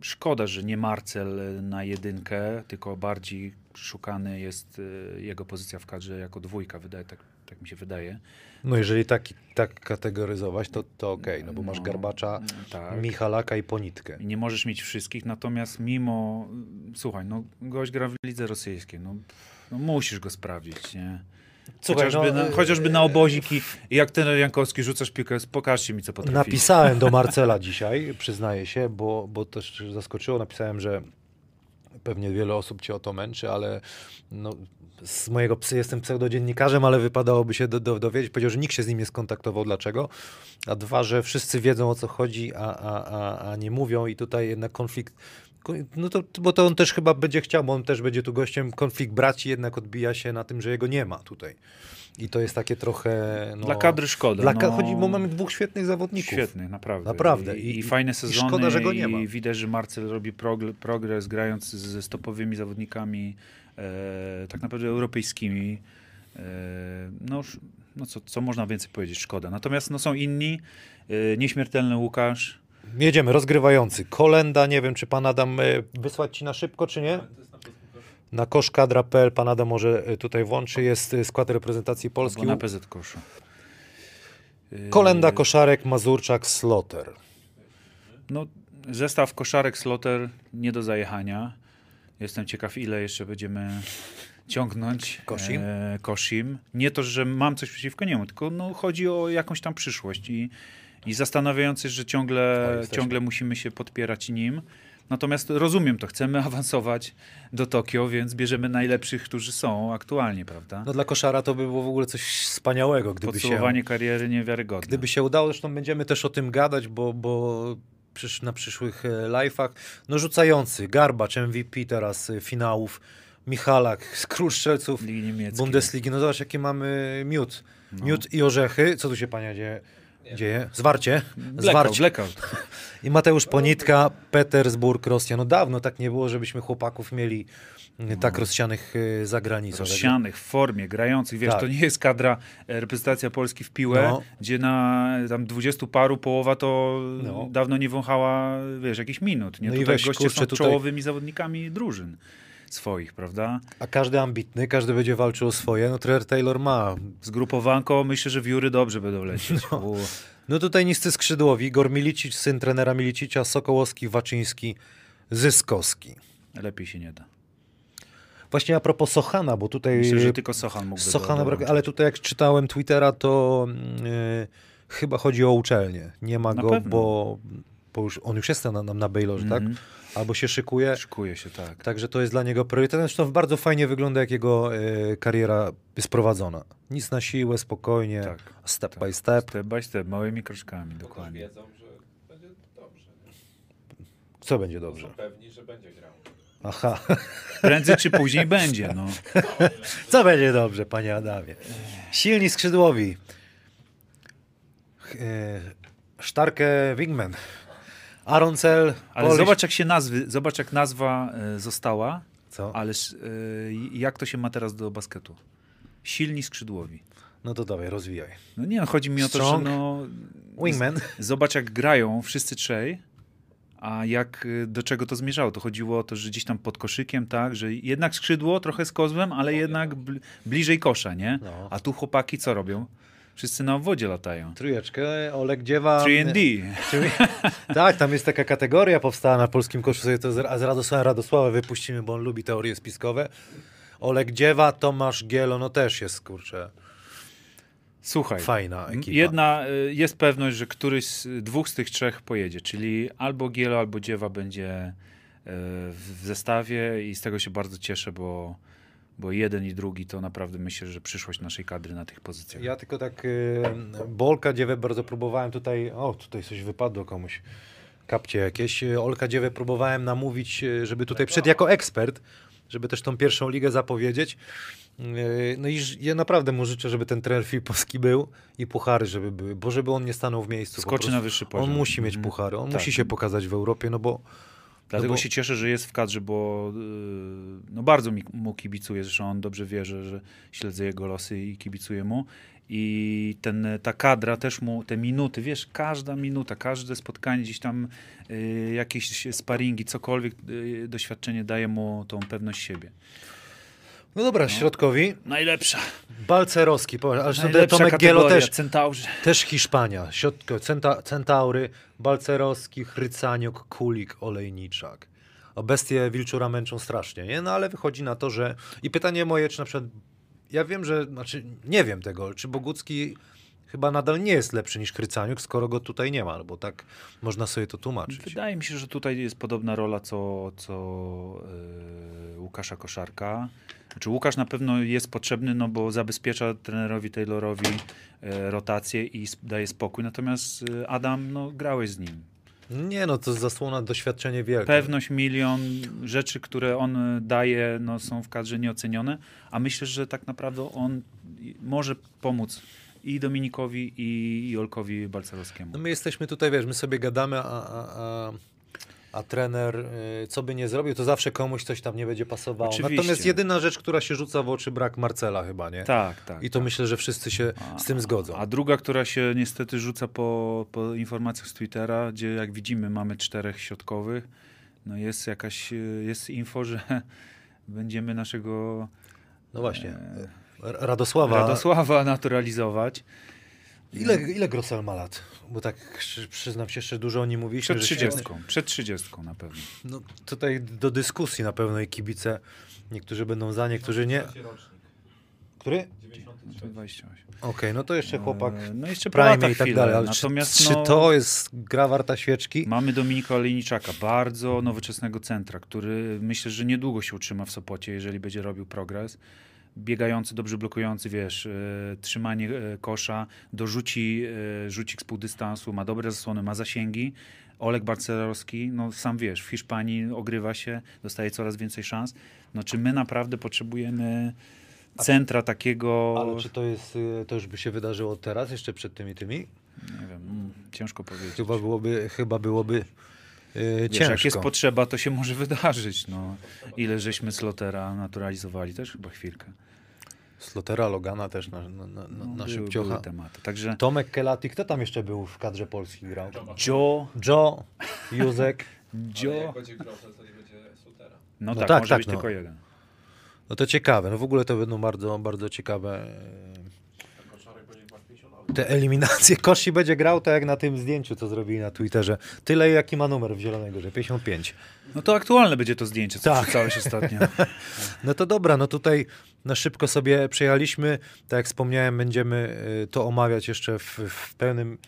S2: Szkoda, że nie Marcel na jedynkę, tylko bardziej szukany jest e, jego pozycja w kadrze jako dwójka, wydaje, tak, tak mi się wydaje.
S1: No jeżeli tak, tak kategoryzować, to, to okej, no bo masz
S2: No,
S1: Garbacza,
S2: tak.
S1: Michalaka i Ponitkę.
S2: I nie możesz mieć wszystkich, natomiast mimo, słuchaj, no gość gra w lidze rosyjskiej, no, no musisz go sprawdzić, nie?
S1: Słuchaj,
S2: chociażby,
S1: no,
S2: na,
S1: e,
S2: chociażby na oboziki i jak ten Jankowski rzucasz piłkę, pokażcie mi co potrafisz.
S1: Napisałem do <laughs> Marcela dzisiaj, przyznaję się, bo, bo też zaskoczyło. Napisałem, że pewnie wiele osób cię o to męczy, ale no, z mojego psy jestem pseudodziennikarzem, ale wypadałoby się do, do, dowiedzieć. Powiedział, że nikt się z nim nie skontaktował. Dlaczego? A dwa, że wszyscy wiedzą o co chodzi, a, a, a, a nie mówią i tutaj jednak konflikt. No to, bo to on też chyba będzie chciał, bo on też będzie tu gościem. Konflikt braci jednak odbija się na tym, że jego nie ma tutaj. I to jest takie trochę. No,
S2: Dla kadry szkoda.
S1: Dla,
S2: no,
S1: chodzi, bo mamy dwóch świetnych zawodników.
S2: Świetnych, naprawdę.
S1: Naprawdę.
S2: I,
S1: I-
S2: i, fajne
S1: i
S2: sezony.
S1: szkoda, że go nie ma.
S2: I widać, że Marcel robi prog- progres grając ze stopowymi zawodnikami, tak naprawdę europejskimi. E, no, no co, co można więcej powiedzieć? Szkoda. Natomiast no, są inni. E, nieśmiertelny Łukasz.
S1: Jedziemy, rozgrywający. Kolenda, nie wiem, czy pan Adam e, wysłać ci na szybko, czy nie?
S3: To jest na
S1: koszkadra.pl pan Adam może tutaj włączy, jest skład reprezentacji Polski.
S2: Bo na PZ Koszu.
S1: Kolenda, Koszarek, Mazurczak, Sloter.
S2: No, zestaw koszarek Sloter nie do zajechania. Jestem ciekaw, ile jeszcze będziemy ciągnąć
S1: Kosim?
S2: E, Kosim. Nie to, że mam coś przeciwko niemu, tylko no, chodzi o jakąś tam przyszłość i, i zastanawiające, że ciągle, ciągle musimy się podpierać nim. Natomiast rozumiem to, chcemy <laughs> awansować do Tokio, więc bierzemy najlepszych, którzy są aktualnie, prawda?
S1: No dla Koszara to by było w ogóle coś wspaniałego, gdyby się,
S2: Podsumowanie kariery niewiarygodne.
S1: gdyby się udało. Zresztą będziemy też o tym gadać, bo, bo przysz, na przyszłych e, live'ach. No rzucający, Garbacz, MVP teraz e, finałów, Michalak, z król strzelców. Bundesligi. No zobacz, jaki mamy miód. Miód i orzechy. Co tu się, pania, dzieje? dzieje? Zwarcie?
S2: Blackout,
S1: Zwarcie.
S2: blackout. <laughs>
S1: I Mateusz Ponitka, Petersburg, Rosja. No dawno tak nie było, żebyśmy chłopaków mieli tak rozsianych y, za granicą.
S2: rozsianych w formie, grających. Wiesz,
S1: Tak.
S2: to nie jest kadra e, reprezentacja Polski w piłę,
S1: No.
S2: gdzie na tam 20 paru połowa to
S1: No.
S2: dawno nie wąchała, wiesz, jakichś minut. Nie?
S1: No i
S2: tutaj
S1: weź,
S2: goście
S1: kurczę,
S2: są
S1: tutaj-
S2: czołowymi zawodnikami drużyn swoich, prawda?
S1: A każdy ambitny, każdy będzie walczył o swoje. No trener Taylor ma.
S2: Zgrupowanko, myślę, że wióry dobrze będą lecieć. U,
S1: No tutaj niscy skrzydłowi. Igor Milicic, syn trenera Milicicia, Sokołowski, Waczyński, Zyskowski.
S2: lepiej się nie da.
S1: Właśnie a propos Sochana, bo tutaj...
S2: Myślę, że tylko Sochan mógłby
S1: Sochana brak, ale tutaj jak czytałem Twittera, to yy, chyba chodzi o uczelnię. Nie ma
S2: Na
S1: go,
S2: pewno.
S1: bo, bo już, on już jest na, na, na Baylorze,
S2: Mhm.
S1: tak? Albo się szykuje.
S2: Szykuje się, tak.
S1: Także to jest dla niego priorytetem. Zresztą bardzo fajnie wygląda, jak jego e, kariera jest prowadzona. Nic na siłę, spokojnie,
S2: Tak,
S1: step
S2: tak.
S1: by step.
S2: Step by step, małymi kroczkami, dokładnie.
S3: wiedzą, że będzie dobrze. Nie?
S1: Co będzie dobrze?
S3: Są pewni, że będzie grał.
S1: Aha.
S2: Prędzej czy później będzie, no.
S1: Co będzie dobrze, panie Adamie? Silni skrzydłowi. E, Sztarkę Wingman. Aaron Cell.
S2: Ale
S1: Polish-
S2: zobacz jak się nazwy, zobacz jak nazwa e, została,
S1: Co?
S2: ależ e, jak to się ma teraz do basketu? Silni skrzydłowi.
S1: No to dawaj, rozwijaj.
S2: No nie, no, chodzi mi o to,
S1: Strong.
S2: że no,
S1: Wingman.
S2: zobacz jak grają wszyscy trzej, a jak y, do czego to zmierzało? To chodziło o to, że gdzieś tam pod koszykiem, tak, że jednak skrzydło trochę z kozłem, ale jednak bl- bliżej kosza, nie?
S1: No.
S2: A tu chłopaki co robią? Wszyscy na obwodzie latają.
S1: Trójeczkę, Olek Dziewa.
S2: 3D.
S1: Czyli- tak, tam jest taka kategoria powstała na polskim koszu, sobie to z, Radosławem Radosława wypuścimy, bo on lubi teorie spiskowe. Olek Dziewa, Tomasz Gielo, no też jest, kurczę,
S2: Słuchaj,
S1: fajna ekipa.
S2: Jedna y, jest pewność, że któryś z dwóch z tych trzech pojedzie, czyli albo Gielo, albo Dziewa będzie y, w zestawie i z tego się bardzo cieszę, bo, bo jeden i drugi to naprawdę myślę, że przyszłość naszej kadry na tych pozycjach.
S1: Ja tylko tak y, Bolka Dziewę bardzo próbowałem tutaj, o tutaj coś wypadło komuś, kapcie jakieś. Olka Dziewę próbowałem namówić, y, żeby tutaj przyszedł jako ekspert, żeby też tą pierwszą ligę zapowiedzieć. Y, No i ja naprawdę mu życzę, żeby ten trener Filipowski był i puchary, żeby były, bo żeby on nie stanął w miejscu.
S2: Skoczy na wyższy poziom.
S1: On musi mieć
S2: Mhm.
S1: puchary, on
S2: Tak.
S1: musi się pokazać w Europie, no bo
S2: Dlatego
S1: bo-
S2: się cieszę, że jest w kadrze, bo yy, no bardzo mi, mu kibicuję. Zresztą on dobrze wie, że, że śledzę jego losy i kibicuję mu. I ten, ta kadra też mu, te minuty, wiesz, każda minuta, każde spotkanie, gdzieś tam yy, jakieś sparingi, cokolwiek, yy, doświadczenie daje mu tą pewność siebie.
S1: No dobra, środkowi.
S2: Najlepsza.
S1: Balcerowski, ale
S2: Najlepsza
S1: Tomek Gielo też,
S2: Centaurzy.
S1: Też Hiszpania. Środko, centa, Centaury, Balcerowski, Chrycaniuk, Kulik, Olejniczak. O bestie Wilczura męczą strasznie, nie? No ale wychodzi na to, że... I pytanie moje, czy na przykład... Ja wiem, że... Znaczy, nie wiem tego, czy Bogucki chyba nadal nie jest lepszy niż Chrycaniuk, skoro go tutaj nie ma, bo tak można sobie to tłumaczyć.
S2: Wydaje mi się, że tutaj jest podobna rola co, co yy, Łukasza Koszarka. Znaczy Łukasz na pewno jest potrzebny, no bo zabezpiecza trenerowi Taylorowi e, rotację i daje spokój. Natomiast e, Adam, no grałeś z nim.
S1: Nie no, to zasłona doświadczenie wielkie.
S2: Pewność, milion rzeczy, które on daje, no, są w kadrze nieocenione, a myślę, że tak naprawdę on może pomóc i Dominikowi, i, i Olkowi Balcerowskiemu.
S1: No my jesteśmy tutaj, wiesz, my sobie gadamy, a, a, a, a trener y, co by nie zrobił, to zawsze komuś coś tam nie będzie pasowało.
S2: Oczywiście.
S1: Natomiast jedyna rzecz, która się rzuca w oczy, brak Marcela chyba, nie?
S2: Tak, tak.
S1: I to myślę, że wszyscy się z tym zgodzą.
S2: A druga, która się niestety rzuca po, po informacjach z Twittera, gdzie jak widzimy mamy czterech środkowych, no jest jakaś, y, jest info, że <laughs> będziemy naszego
S1: No właśnie. R- Radosława.
S2: Radosława naturalizować.
S1: Ile, ile Grosel ma lat? Bo tak przy- przyznam się jeszcze dużo o nim mówiliśmy.
S2: Przed
S1: że
S2: 30. Przed 30 na pewno.
S1: No, tutaj do dyskusji na pewno i kibice. Niektórzy będą za, niektórzy nie. Który?
S3: 93.
S2: 28.
S1: Okej, no to jeszcze chłopak
S2: E, No jeszcze
S1: prime i tak
S2: chwilę.
S1: dalej. Ale
S2: Natomiast
S1: czy, czy
S2: no,
S1: to jest gra warta świeczki?
S2: Mamy Dominika Olejniczaka, bardzo nowoczesnego centra, który myślę, że niedługo się utrzyma w Sopocie, jeżeli będzie robił progres. Biegający, dobrze blokujący, wiesz, e, trzymanie e, kosza, dorzuci e, rzucik z półdystansu, ma dobre zasłony, ma zasięgi. Oleg Barcelowski, no sam wiesz, w Hiszpanii ogrywa się, dostaje coraz więcej szans. No czy my naprawdę potrzebujemy centra takiego...
S1: Ale czy to jest, y, to już by się wydarzyło teraz, jeszcze przed tymi tymi?
S2: Nie wiem, mm, ciężko powiedzieć.
S1: Chyba byłoby, chyba byłoby
S2: Wiesz,
S1: ciężko.
S2: jak jest potrzeba, to się może <laughs> wydarzyć. No. Ile żeśmy Slotera naturalizowali, też chyba chwilkę.
S1: Slotera, Logana też na, na, na,
S2: No,
S1: na
S2: były,
S1: szybciocha.
S2: były tematy. Także
S1: Tomek Kelati, kto tam jeszcze był w kadrze Polski grał?
S2: Joe,
S1: Joe, Józek. <laughs>
S2: Joe. No,
S1: No
S2: tak,
S1: tak,
S2: może
S1: tak,
S2: być
S1: no.
S2: tylko jeden.
S1: No to ciekawe, no w ogóle to będą bardzo, bardzo ciekawe
S3: Ten koszarek będzie chyba 50 lat.
S1: e, te eliminacje. <laughs> Kości będzie grał tak jak na tym zdjęciu, co zrobili na Twitterze. Tyle, jaki ma numer w Zielonej że 55.
S2: No to aktualne będzie to zdjęcie, co
S1: Tak.
S2: wrzucałeś ostatnio. <laughs>
S1: No to dobra, no tutaj na szybko sobie przejechaliśmy. Tak jak wspomniałem, będziemy y, to omawiać jeszcze w, w pełnym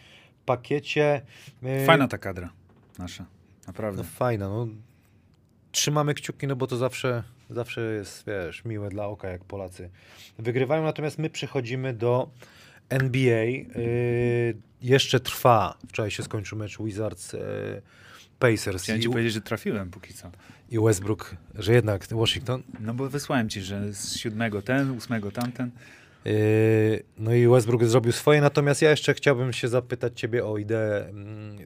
S1: pakiecie. Y,
S2: Fajna ta kadra nasza, naprawdę.
S1: No fajna, no. Trzymamy kciuki, no bo to zawsze, zawsze jest, wiesz, miłe dla oka, jak Polacy wygrywają. Natomiast my przechodzimy do NBA. Yy, jeszcze trwa. Wczoraj się skończył mecz Wizards yy, Pacers
S2: Chciałem ci powiedzieć, że trafiłem póki co.
S1: i Westbrook, że jednak Washington.
S2: No bo wysłałem ci, że z siódmego ten, ósmego tamten.
S1: Yy, no i Westbrook zrobił swoje, natomiast ja jeszcze chciałbym się zapytać ciebie o ideę mm,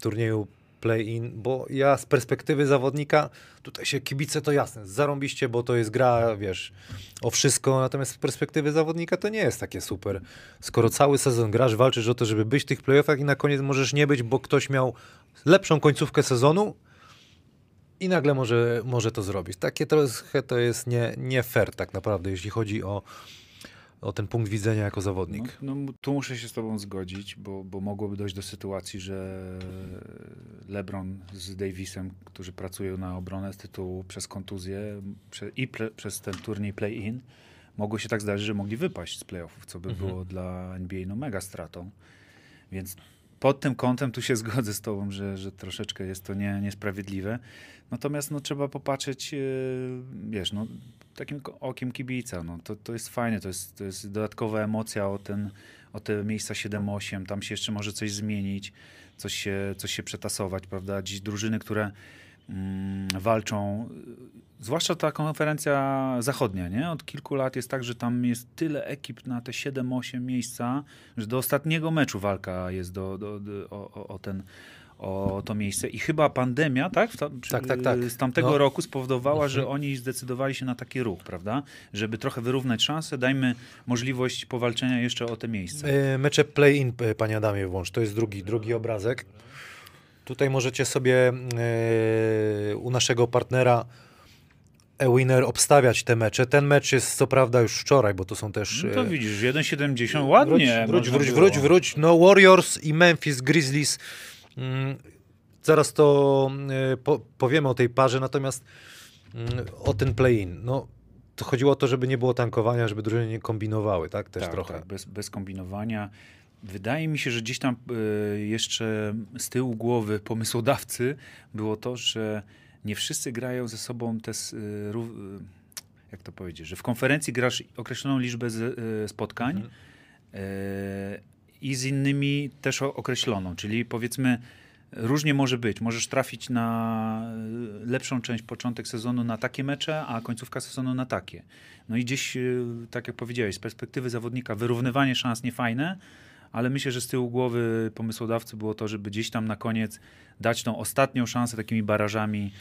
S1: turnieju play-in, bo ja z perspektywy zawodnika, tutaj się kibice to jasne, zarąbiście, bo to jest gra, wiesz, o wszystko, natomiast z perspektywy zawodnika to nie jest takie super. Skoro cały sezon grasz, walczysz o to, żeby być w tych playoffach i na koniec możesz nie być, bo ktoś miał lepszą końcówkę sezonu i nagle może, może to zrobić. Takie trochę to jest nie, nie fair tak naprawdę, jeśli chodzi o, o ten punkt widzenia jako zawodnik.
S2: No, no, tu muszę się z tobą zgodzić, bo, bo mogłoby dojść do sytuacji, że LeBron z Davisem, którzy pracują na obronę z tytułu przez kontuzję i pre, przez ten turniej play-in, mogło się tak zdarzyć, że mogli wypaść z playoffów, co by było dla NBA no mega stratą. Więc pod tym kątem tu się <laughs> zgodzę z tobą, że, że troszeczkę jest to nie, niesprawiedliwe. Natomiast no, trzeba popatrzeć, e, wiesz, no, takim okiem kibica. No, to, to jest fajne, to jest, to jest dodatkowa emocja o, ten, o te miejsca 7-8. Tam się jeszcze może coś zmienić, coś się, coś się przetasować, prawda? Dziś drużyny, które mm, walczą, y, zwłaszcza ta konferencja zachodnia, nie? Od kilku lat jest tak, że tam jest tyle ekip na te 7-8 miejsca, że do ostatniego meczu walka jest do, do, do, o, o- o ten o to miejsce. I chyba pandemia, tak? Tam-
S1: Tak, tak, tak.
S2: Z tamtego
S1: No.
S2: roku spowodowała, że
S1: Mhm.
S2: oni zdecydowali się na taki ruch, prawda? Żeby trochę wyrównać szanse, dajmy możliwość powalczenia jeszcze o te miejsce.
S1: E, Mecze play-in, e, panie Adamie, włącz. To jest drugi, drugi obrazek. Tutaj możecie sobie e, u naszego partnera e-winner obstawiać te mecze. Ten mecz jest co prawda już wczoraj, bo to są też...
S2: No to
S1: e,
S2: widzisz, 1,70 ładnie.
S1: Wróć, wróć,
S2: było.
S1: wróć, wróć. No Warriors i Memphis Grizzlies. Mm, zaraz to po, powiemy o tej parze, natomiast mm, o ten play-in. No, to chodziło o to, żeby nie było tankowania, żeby drużyny nie kombinowały, tak? Też
S2: tak,
S1: trochę.
S2: Tak, bez, bez kombinowania. Wydaje mi się, że gdzieś tam y, jeszcze z tyłu głowy pomysłodawcy było to, że nie wszyscy grają ze sobą te, y, y, jak to powiedzieć, że w konferencji grasz określoną liczbę z, spotkań
S1: Mhm.
S2: I z innymi też określoną, czyli powiedzmy różnie może być. Możesz trafić na y, lepszą część początek sezonu na takie mecze, a końcówka sezonu na takie. No i gdzieś, y, tak jak powiedziałeś, z perspektywy zawodnika wyrównywanie szans niefajne, ale myślę, że z tyłu głowy pomysłodawcy było to, żeby gdzieś tam na koniec dać tą ostatnią szansę takimi barażami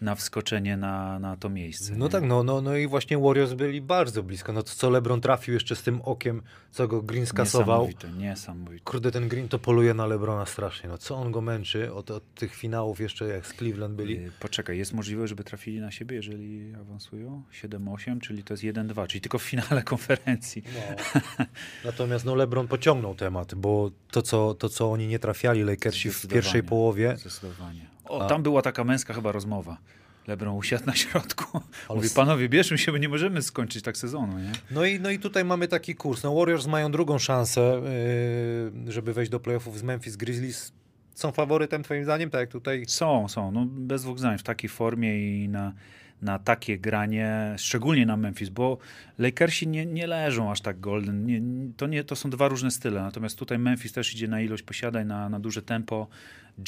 S2: na wskoczenie na, na to miejsce.
S1: No
S2: nie?
S1: tak, no, no, no i właśnie Warriors byli bardzo blisko. No to co LeBron trafił jeszcze z tym okiem, co go Green skasował.
S2: Niesamowite, niesamowite.
S1: Kurde, ten Green to poluje na LeBrona strasznie. No co on go męczy od, od tych finałów jeszcze jak z Cleveland byli.
S2: Y, Poczekaj, jest możliwe, żeby trafili na siebie, jeżeli awansują? 7-8, czyli to jest 1-2, czyli tylko w finale <laughs> konferencji.
S1: No. Natomiast no LeBron pociągnął temat, bo to co, to, co oni nie trafiali Lakersi w pierwszej połowie,
S2: Zdecydowanie. O, tam była taka męska chyba rozmowa. Lebron usiadł na środku. <laughs>
S1: Ale
S2: Mówi, panowie, bierzmy się, bo nie możemy skończyć tak sezonu, nie?
S1: No i, no i tutaj mamy taki kurs. No Warriors mają drugą szansę, yy, żeby wejść do playoffów z Memphis Grizzlies. Są faworytem twoim zdaniem, tak jak tutaj?
S2: Są, są. No, bez dwóch zdań. W takiej formie i na, na takie granie, szczególnie na Memphis, bo Lakersi nie, nie leżą aż tak golden. Nie- to, nie, to są dwa różne style. Natomiast tutaj Memphis też idzie na ilość posiadań, na, na duże tempo.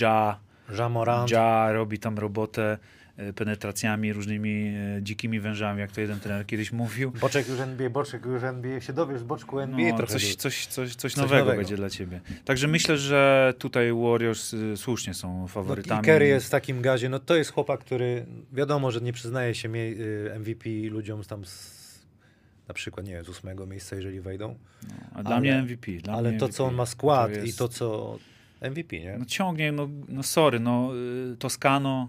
S2: Ja,
S1: Jamorant.
S2: ja robi tam robotę e, penetracjami, różnymi e, dzikimi wężami, jak to jeden trener kiedyś mówił.
S1: Boczek już NBA, Boczek już NBA. Się dowiesz boczku NBA
S2: No, coś, coś, coś, coś, nowego,
S1: nowego.
S2: będzie dla ciebie. Także myślę, że tutaj Warriors y, słusznie są
S1: No,
S2: faworytami.
S1: I Kerry jest w takim gazie. No to jest chłopak, który wiadomo, że nie przyznaje się mie- y, MVP ludziom tam z, na przykład, nie wiem, z ósmego miejsca, jeżeli wejdą.
S2: A dla
S1: ale-
S2: mnie MVP. Dla
S1: Ale
S2: mnie
S1: to,
S2: MVP.
S1: co on ma skład
S2: To
S1: i
S2: jest-
S1: to, co MVP, nie?
S2: No ciągnie, no, no sorry, no y, Toscano,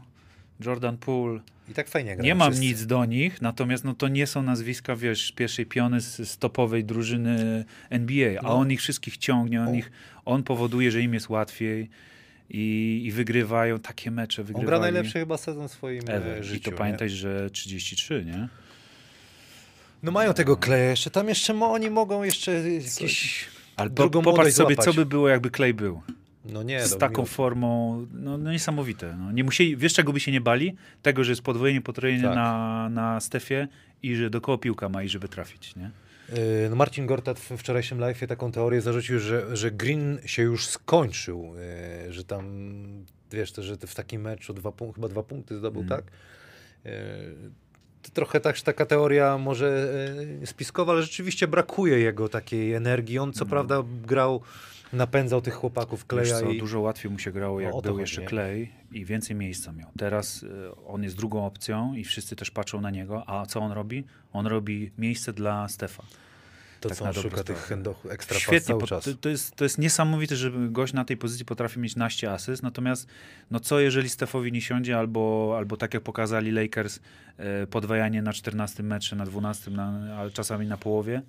S2: Jordan Poole.
S1: I tak fajnie gra.
S2: Nie mam nic do nich, natomiast no to nie są nazwiska, wiesz, pierwszej piony z, z topowej drużyny NBA, a
S1: No.
S2: on ich wszystkich ciągnie, on,
S1: O.
S2: ich, on powoduje, że im jest łatwiej i, i wygrywają takie mecze.
S1: On
S2: Wygrywali
S1: gra najlepszy chyba sezon w swoim
S2: ever.
S1: e, życiu.
S2: I to
S1: nie?
S2: pamiętaj, że 33, nie?
S1: No mają tego kleja jeszcze. Tam jeszcze mo, oni mogą jeszcze jakieś...
S2: Ale po, popatrz sobie,
S1: złapać.
S2: co by było, jakby Clay był.
S1: No nie,
S2: z taką
S1: mimo-
S2: formą, no, no niesamowite. No. Nie musieli, wiesz czego by się nie bali? Tego, że jest podwojenie, potrojenie
S1: Tak.
S2: na, na Stefie i że dookoła piłka ma i żeby trafić, nie?
S1: Yy, No Marcin Gortat w wczorajszym live'ie taką teorię zarzucił, że, że Green się już skończył, yy, że tam, wiesz, to, że w takim meczu dwa chyba dwa punkty zdobył,
S2: Mhm.
S1: tak? Yy, to Trochę tak, taka teoria może spiskowa, ale rzeczywiście brakuje jego takiej energii. On co
S2: No.
S1: prawda grał, napędzał tych chłopaków Kleja
S2: co,
S1: i...
S2: dużo łatwiej mu się grało,
S1: No,
S2: jak
S1: o to
S2: był
S1: chodzi,
S2: jeszcze
S1: nie?
S2: Clay i więcej miejsca miał. Teraz y, on jest drugą opcją i wszyscy też patrzą na niego, a co on robi? On robi miejsce dla Stefa.
S1: To
S2: tak
S1: co on szuka tych
S2: sprawę.
S1: handochów, ekstra pas
S2: Świetnie,
S1: cały
S2: to, to, jest, to jest niesamowite, że gość na tej pozycji potrafi mieć naście asyst, natomiast no co jeżeli Stefowi nie siądzie, albo, albo tak jak pokazali Lakers, e, podwajanie na 14 metrze, na 12, na, ale czasami na połowie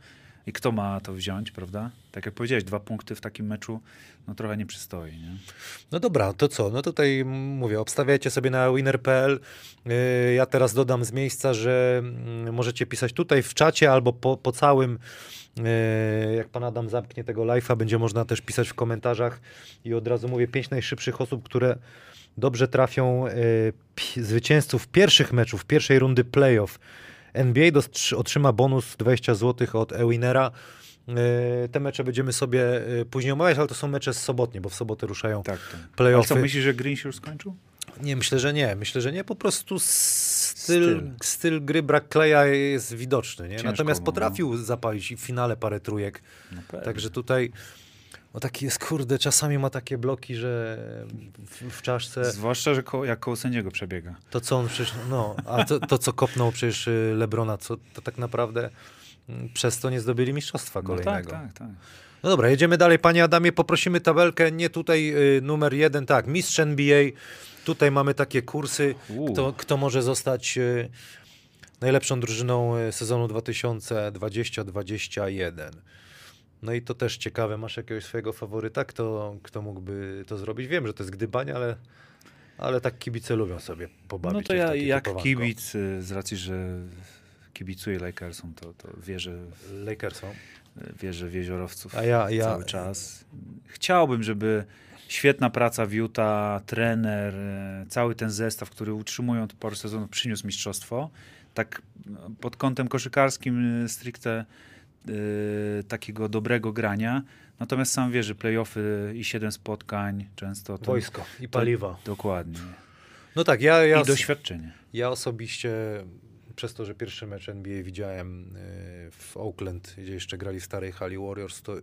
S2: i kto ma to wziąć, prawda? Tak jak powiedziałeś, dwa punkty w takim meczu, no trochę nie przystoi, nie?
S1: No dobra, to co? No tutaj mówię, obstawiajcie sobie na winner.pl. Yy, Ja teraz dodam z miejsca, że mm, możecie pisać tutaj w czacie albo po, po całym, yy, jak pan Adam zamknie tego live'a, będzie można też pisać w komentarzach i od razu mówię, pięć najszybszych osób, które dobrze trafią pi- zwycięzców pierwszych meczów, pierwszej rundy playoff. NBA dostrzy- otrzyma bonus 20 zł od Ewinera. Yy, Te mecze będziemy sobie yy, później omawiać, ale to są mecze z sobotnie, bo w sobotę ruszają
S2: Tak, tak. Ale
S1: playoffy.
S2: co, myślisz, że Green się już skończył?
S1: Nie, myślę, że nie. Myślę, że nie. Po prostu styl,
S2: Styl.
S1: styl. gry Brack Kleja jest widoczny. Nie?
S2: Ciężko
S1: Natomiast potrafił zapalić i w finale parę trójek.
S2: No.
S1: Także tutaj no taki jest, kurde, czasami ma takie bloki, że w, w czaszce
S2: Zwłaszcza, że koło, jak koło sędziego przebiega.
S1: to, co on przecież, no, a to, to co kopnął przecież y, Lebrona, co, to tak naprawdę mm, przez to nie zdobyli mistrzostwa
S2: No
S1: kolejnego.
S2: tak, tak, tak.
S1: No dobra, jedziemy dalej. Panie Adamie, poprosimy tabelkę, nie tutaj y, numer jeden, tak, mistrz NBA. Tutaj mamy takie kursy,
S2: U.
S1: kto, kto może zostać y, najlepszą drużyną sezonu 2020-2021. No i to też ciekawe, masz jakiegoś swojego faworyta, kto, kto mógłby to zrobić? Wiem, że to jest gdybanie, ale, ale tak kibice lubią sobie pobawić
S2: No to
S1: w
S2: ja jak
S1: typowanko.
S2: kibic, y, z racji, że kibicuję Lakersom, to, to wierzę,
S1: Lakersom.
S2: wierzę w jeziorowców
S1: A ja- ja-
S2: cały czas. Chciałbym, żeby świetna praca w Utah, trener, e, cały ten zestaw, który utrzymują od paru sezonów, przyniósł mistrzostwo. Tak no, pod kątem koszykarskim stricte takiego dobrego grania. Natomiast sam wie, że playoffy i siedem spotkań często to...
S1: Wojsko i paliwa.
S2: Dokładnie.
S1: No tak, ja, ja,
S2: I doświadczenie.
S1: Ja osobiście, przez to, że pierwszy mecz NBA widziałem y, w Oakland, gdzie jeszcze grali w starej hali Warriors, to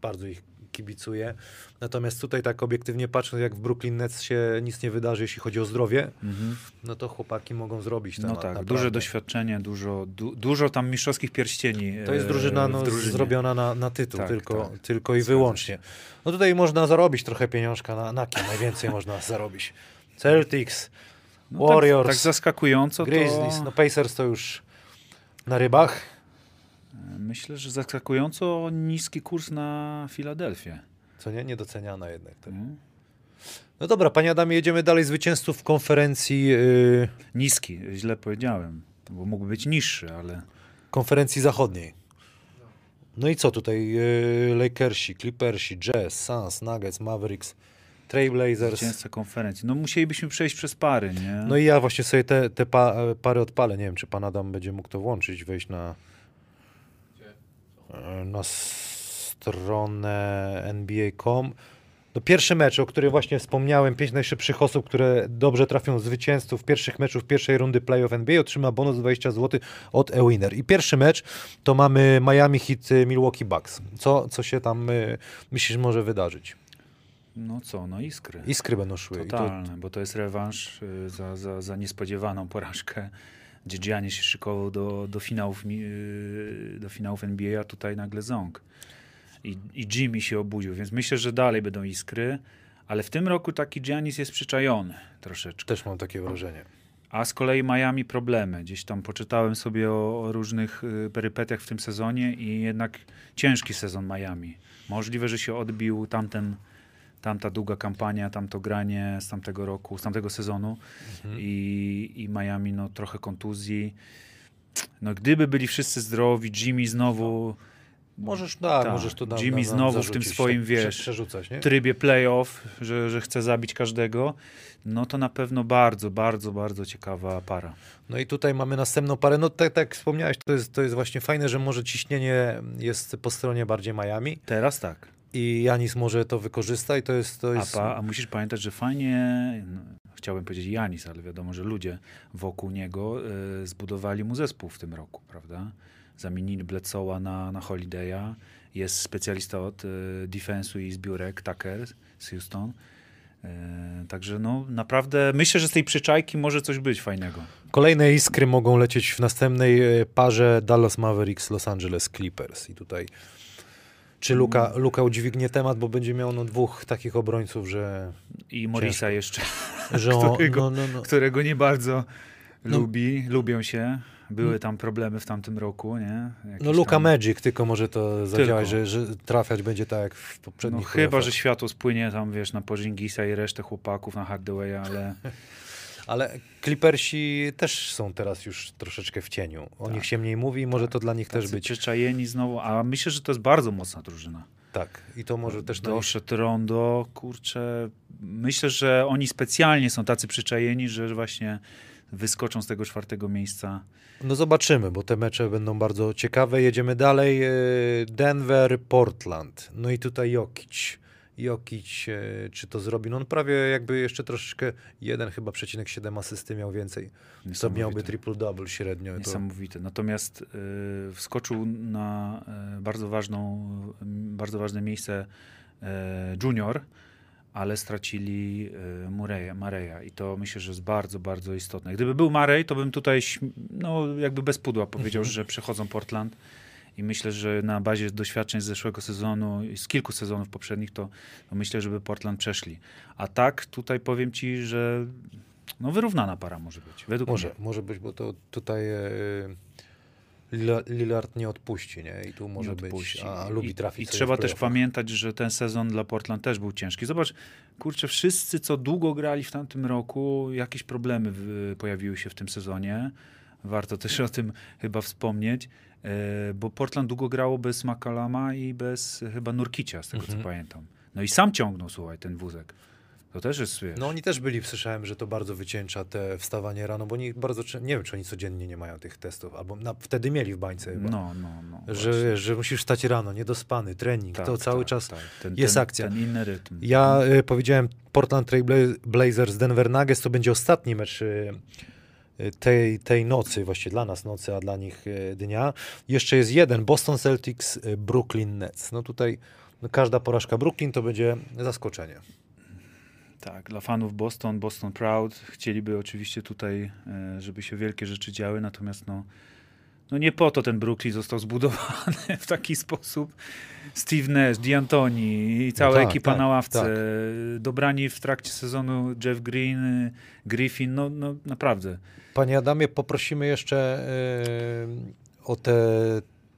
S1: bardzo ich kibicuję. Natomiast tutaj tak obiektywnie patrząc, jak w Brooklyn Nets się nic nie wydarzy, jeśli chodzi o zdrowie, no to chłopaki mogą zrobić
S2: Mhm. No tak,
S1: naprawdę.
S2: duże doświadczenie, dużo, du, dużo tam mistrzowskich pierścieni.
S1: To jest
S2: e,
S1: drużyna no, zrobiona na, na tytuł,
S2: Tak,
S1: tylko,
S2: tak.
S1: tylko i wyłącznie. No tutaj można zarobić trochę pieniążka na, na kim najwięcej można zarobić. Celtics,
S2: No tak-
S1: Warriors,
S2: Tak, zaskakująco
S1: Grizzlies,
S2: to...
S1: no Pacers to już na rybach.
S2: Myślę, że zaskakująco niski kurs na Filadelfię.
S1: Co nie? Niedoceniana jednak. To.
S2: nie?
S1: No dobra, panie Adamie, jedziemy dalej. Zwycięzców w konferencji, yy,
S2: Niski, źle powiedziałem, bo mógł być niższy, ale
S1: konferencji zachodniej. No i co tutaj? Yy, Lakersi, Clippersi, Jazz, Suns, Nuggets, Mavericks, Trailblazers.
S2: zwycięzca konferencji. No musielibyśmy przejść przez pary, nie?
S1: No i ja właśnie sobie te, te pa, pary odpalę. Nie wiem, czy pan Adam będzie mógł to włączyć, wejść na, na stronę NBA.com. No pierwszy mecz, o którym właśnie wspomniałem, pięć najszybszych osób, które dobrze trafią zwycięzców pierwszych meczów pierwszej rundy playoff NBA otrzyma bonus 20 zł od eWinner. I pierwszy mecz to mamy Miami Heat y, Milwaukee Bucks. Co, co się tam y, myślisz może wydarzyć?
S2: No co, no iskry.
S1: Iskry będą szły. I to,
S2: Totalne, bo to jest rewanż y, za, za, za niespodziewaną porażkę, gdzie Giannis się szykował do, do, finałów, mi- y, do finałów NBA, a tutaj nagle ząg. I, I Jimmy się obudził, więc myślę, że dalej będą iskry, ale w tym roku taki Giannis jest przyczajony troszeczkę.
S1: też mam takie wrażenie.
S2: A z kolei Miami problemy. Gdzieś tam poczytałem sobie o, o różnych y, perypetiach w tym sezonie i jednak ciężki sezon Miami. Możliwe, że się odbił tamten, tamta długa kampania, tamto granie z tamtego roku, z tamtego sezonu I, i Miami no trochę kontuzji. No gdyby byli wszyscy zdrowi, Jimmy znowu
S1: Możesz, tak,
S2: Tak.
S1: możesz to na,
S2: Jimmy znowu w tym
S1: zarzucić,
S2: swoim,
S1: tak,
S2: wiesz, trybie playoff, że, że chce zabić każdego, no to na pewno bardzo, bardzo, bardzo ciekawa para.
S1: No i tutaj mamy następną parę. No tak, tak jak wspomniałeś, to jest, to jest właśnie fajne, że może ciśnienie jest po stronie bardziej Miami
S2: Teraz tak.
S1: I Janis może to wykorzysta i to jest... To
S2: A,
S1: jest
S2: pa, a musisz pamiętać, że fajnie, no, chciałbym powiedzieć Janis, ale wiadomo, że ludzie wokół niego y, zbudowali mu zespół w tym roku, prawda? Zamienili Bledsoe'a na, na Holiday'a. Jest specjalista od y, defensu i zbiórek, Tucker z Houston. Y, także no naprawdę myślę, że z tej przyczajki może coś być fajnego.
S1: Kolejne iskry mogą lecieć w następnej e, parze Dallas Mavericks, Los Angeles Clippers i tutaj... Czy Luka. Luka udźwignie temat, bo będzie miał no, dwóch takich obrońców, że,
S2: I Morisa jeszcze, <laughs>
S1: że on,
S2: Którego-
S1: no, no, no.
S2: którego nie bardzo
S1: No.
S2: lubi, lubią się. Były tam problemy w tamtym roku, nie? Jakieś
S1: no Luka
S2: tam...
S1: Magic tylko może to zadziałać, że, że trafiać będzie tak jak w
S2: No
S1: poprzednich
S2: chyba,
S1: playoffach.
S2: że światło spłynie tam, wiesz, na Porzingisa i resztę chłopaków, na Hardawaya, ale <laughs>
S1: Ale Clippersi też są teraz już troszeczkę w cieniu. O
S2: Tak.
S1: nich się mniej mówi i może to dla nich też
S2: tacy
S1: być.
S2: przyczajeni znowu, a myślę, że to jest bardzo mocna drużyna.
S1: Tak. I to może też na nich...
S2: Doszedł Rondo, kurczę, myślę, że oni specjalnie są tacy przyczajeni, że właśnie wyskoczą z tego czwartego miejsca.
S1: No zobaczymy, bo te mecze będą bardzo ciekawe. Jedziemy dalej. Denver, Portland. No i tutaj Jokic. Jokic, e, czy to zrobi? No on prawie jakby jeszcze troszeczkę, jeden chyba przecinek 7 asysty miał więcej. To miałby triple-double średnio. To...
S2: Niesamowite. Natomiast y, wskoczył na y, bardzo, ważną, y, bardzo ważne miejsce junior, ale stracili Mureya, Mareya i to myślę, że jest bardzo, bardzo istotne. Gdyby był Marej, to bym tutaj no, jakby bez pudła powiedział, że przechodzą Portland i myślę, że na bazie doświadczeń z zeszłego sezonu i z kilku sezonów poprzednich, to, to myślę, żeby Portland przeszli. A tak tutaj powiem ci, że no wyrównana para może być, według
S1: Może,
S2: mnie.
S1: może być, bo to tutaj e, Lillard nie odpuści, nie? I tu może być, a
S2: I-
S1: lubi
S2: I,
S1: trafić
S2: i
S1: sobie
S2: trzeba też pamiętać, że ten sezon dla Portland też był ciężki. Zobacz, kurczę, wszyscy, co długo grali w tamtym roku, jakieś problemy w, pojawiły się w tym sezonie. Warto też o tym chyba wspomnieć, bo Portland długo grało bez McCallama i bez e, chyba Nurkicia, z tego
S1: Mhm.
S2: co pamiętam. No i sam ciągnął, słuchaj, ten wózek. To też jest, wiesz,
S1: No oni też byli, słyszałem, że to bardzo wycieńcza te wstawanie rano, bo oni bardzo, nie wiem, czy oni codziennie nie mają tych testów, albo na, wtedy mieli w bańce chyba.
S2: no, no, no.
S1: Że,
S2: właśnie.
S1: że musisz wstać rano, niedospany, trening,
S2: Tak,
S1: to cały
S2: tak,
S1: czas
S2: tak. Ten,
S1: jest
S2: ten,
S1: akcja.
S2: Ten inny rytm.
S1: Ja y, powiedziałem Portland Trail Bla- Blazers Denver Nuggets to będzie ostatni mecz y, tej, tej nocy, właściwie dla nas nocy, a dla nich y, dnia. Jeszcze jest jeden, Boston Celtics, y, Brooklyn Nets. No tutaj no każda porażka Brooklyn to będzie zaskoczenie.
S2: Tak, dla fanów Boston, Boston Proud, chcieliby oczywiście tutaj, e, żeby się wielkie rzeczy działy, natomiast no, no nie po to ten Brooklyn został zbudowany w taki sposób. Steve Nash, D'Antoni i cała
S1: tak,
S2: ekipa
S1: tak,
S2: na ławce,
S1: tak.
S2: dobrani w trakcie sezonu Jeff Green, Griffin, no, no naprawdę.
S1: Panie Adamie, poprosimy jeszcze yy, o te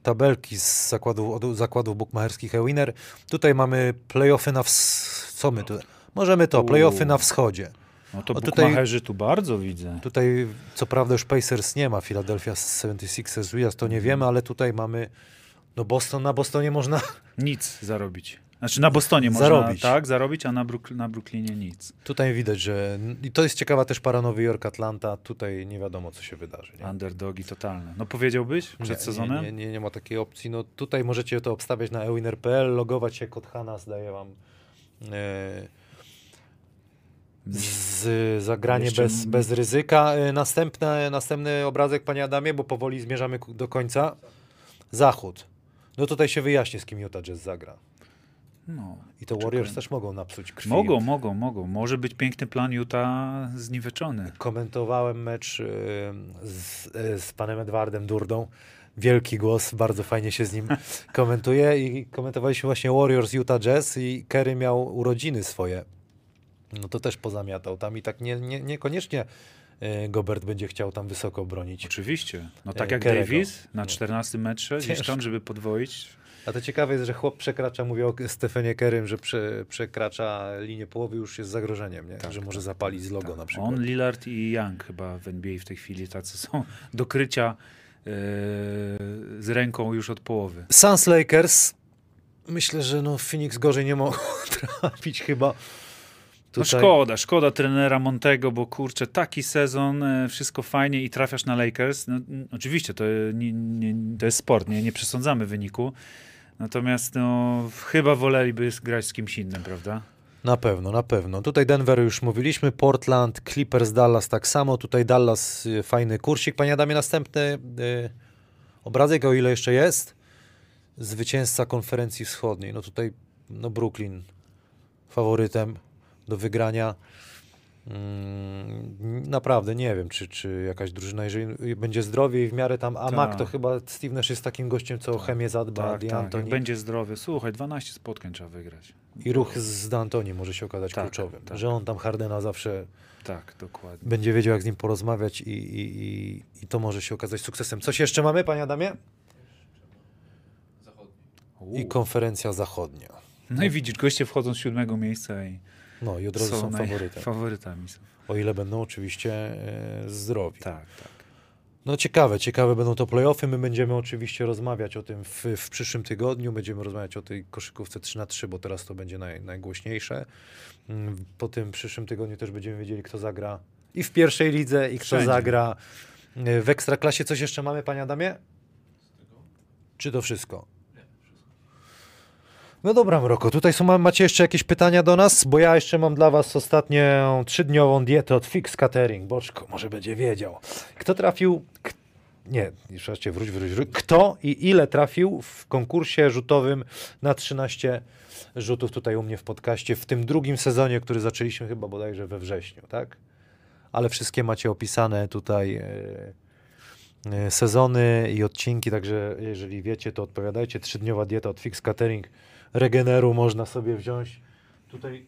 S1: tabelki z zakładów, od zakładów bukmacherskich e-winner. Tutaj mamy playoffy na co my tu? Możemy to, playoffy na wschodzie.
S2: No to bukmacherzy tu bardzo widzę.
S1: Tutaj co prawda już Pacers nie ma, Philadelphia 76ers, Wizards to nie wiemy, ale tutaj mamy no Boston, na Bostonie można, <laughs>
S2: Nic zarobić. Znaczy na Bostonie można
S1: Zarobić.
S2: tak zarobić, a na, Brook, na Brooklynie nic.
S1: tutaj widać, że i to jest ciekawa też para Nowy Jork, Atlanta, tutaj nie wiadomo co się wydarzy. Nie?
S2: Underdogi totalne. No powiedziałbyś przed
S1: Nie,
S2: sezonem?
S1: Nie, nie, nie, ma takiej opcji. No tutaj możecie to obstawiać na ewinner.pl, logować się, kod Hanas daje wam e, z, zagranie
S2: Jeszcze
S1: bez, bez ryzyka. E, następne, następny obrazek, panie Adamie, bo powoli zmierzamy do końca. Zachód. No tutaj się wyjaśni, z kim Utah Jazz zagra.
S2: No.
S1: I to Warriors też mogą napsuć krwi.
S2: Mogą, mogą, mogą. Może być piękny plan Utah zniweczony.
S1: Komentowałem mecz e, z, e, z panem Edwardem Durdą. Wielki głos, bardzo fajnie się z nim <laughs> komentuje i komentowaliśmy właśnie Warriors Utah Jazz i Kerry miał urodziny swoje. No to też pozamiatał tam i tak nie, nie, niekoniecznie e, Gobert będzie chciał tam wysoko bronić.
S2: Oczywiście. No tak
S1: E,
S2: jak
S1: Kerego.
S2: Davis na
S1: No.
S2: 14 metrze, gdzieś tam, żeby podwoić.
S1: A to ciekawe jest, że chłop przekracza, mówię o Stefanie Kerrym, że prze, przekracza linię połowy już jest zagrożeniem, nie?
S2: Tak,
S1: że może
S2: tak,
S1: zapalić z logo
S2: Tak.
S1: na przykład.
S2: On, Lillard i Young chyba w NBA w tej chwili tacy są <laughs> do krycia e, z ręką już od połowy.
S1: Suns Lakers. Myślę, że no Phoenix gorzej nie mogą <laughs> trafić chyba.
S2: No
S1: Tutaj-
S2: szkoda, szkoda trenera Montego, bo kurczę, taki sezon, e, wszystko fajnie i trafiasz na Lakers. No, oczywiście to, nie, nie, to jest sport, nie, nie przesądzamy wyniku. Natomiast no, chyba woleliby grać z kimś innym, prawda?
S1: Na pewno, na pewno. Tutaj Denver już mówiliśmy, Portland, Clippers, Dallas tak samo. Tutaj Dallas, y, fajny kursik. Panie Adamie, następny y, obrazek, o ile jeszcze jest. Zwycięzca konferencji wschodniej. No tutaj no Brooklyn faworytem do wygrania. Mm, naprawdę nie wiem, czy, czy jakaś drużyna, jeżeli będzie zdrowie i w miarę tam, a
S2: Tak.
S1: Mac to chyba Steve Nash jest takim gościem, co o chemię zadba,
S2: Tak, tak. Jak będzie zdrowy. Słuchaj, 12 spotkań trzeba wygrać.
S1: i ruch z D'Antoni może się okazać
S2: Tak,
S1: kluczowym,
S2: tak.
S1: że on tam Hardena zawsze
S2: Tak, dokładnie.
S1: będzie wiedział, jak z nim porozmawiać i, i, i, i to może się okazać sukcesem. Coś jeszcze mamy, panie Adamie?
S3: Zachodni.
S1: I konferencja zachodnia.
S2: No i widzisz, goście wchodzą z siódmego miejsca i
S1: No i od razu są
S2: naj-
S1: faworytem.
S2: faworytami. Są.
S1: O ile będą oczywiście e, zdrowi.
S2: Tak, tak.
S1: No ciekawe, ciekawe będą to playoffy. My będziemy oczywiście rozmawiać o tym w, w przyszłym tygodniu. Będziemy rozmawiać o tej koszykówce 3 na 3 bo teraz to będzie naj, najgłośniejsze. Mm, Po tym przyszłym tygodniu też będziemy wiedzieli, kto zagra i w pierwszej lidze, i kto
S2: Wszędzie.
S1: zagra e, w ekstraklasie. Coś jeszcze mamy, panie Adamie? Czy to wszystko? No dobra, Mroko, tutaj są, macie jeszcze jakieś pytania do nas? Bo ja jeszcze mam dla was ostatnią trzydniową dietę od Fix Catering. Boczko, może będzie wiedział. Kto trafił... Nie, jeszcze wróć, wróć, wróć. Kto i ile trafił w konkursie rzutowym na 13 rzutów tutaj u mnie w podcaście w tym drugim sezonie, który zaczęliśmy chyba bodajże we wrześniu, tak? Ale wszystkie macie opisane tutaj e, sezony i odcinki, także jeżeli wiecie, to odpowiadajcie. Trzydniowa dieta od Fix Catering. Regeneru można sobie wziąć. Tutaj,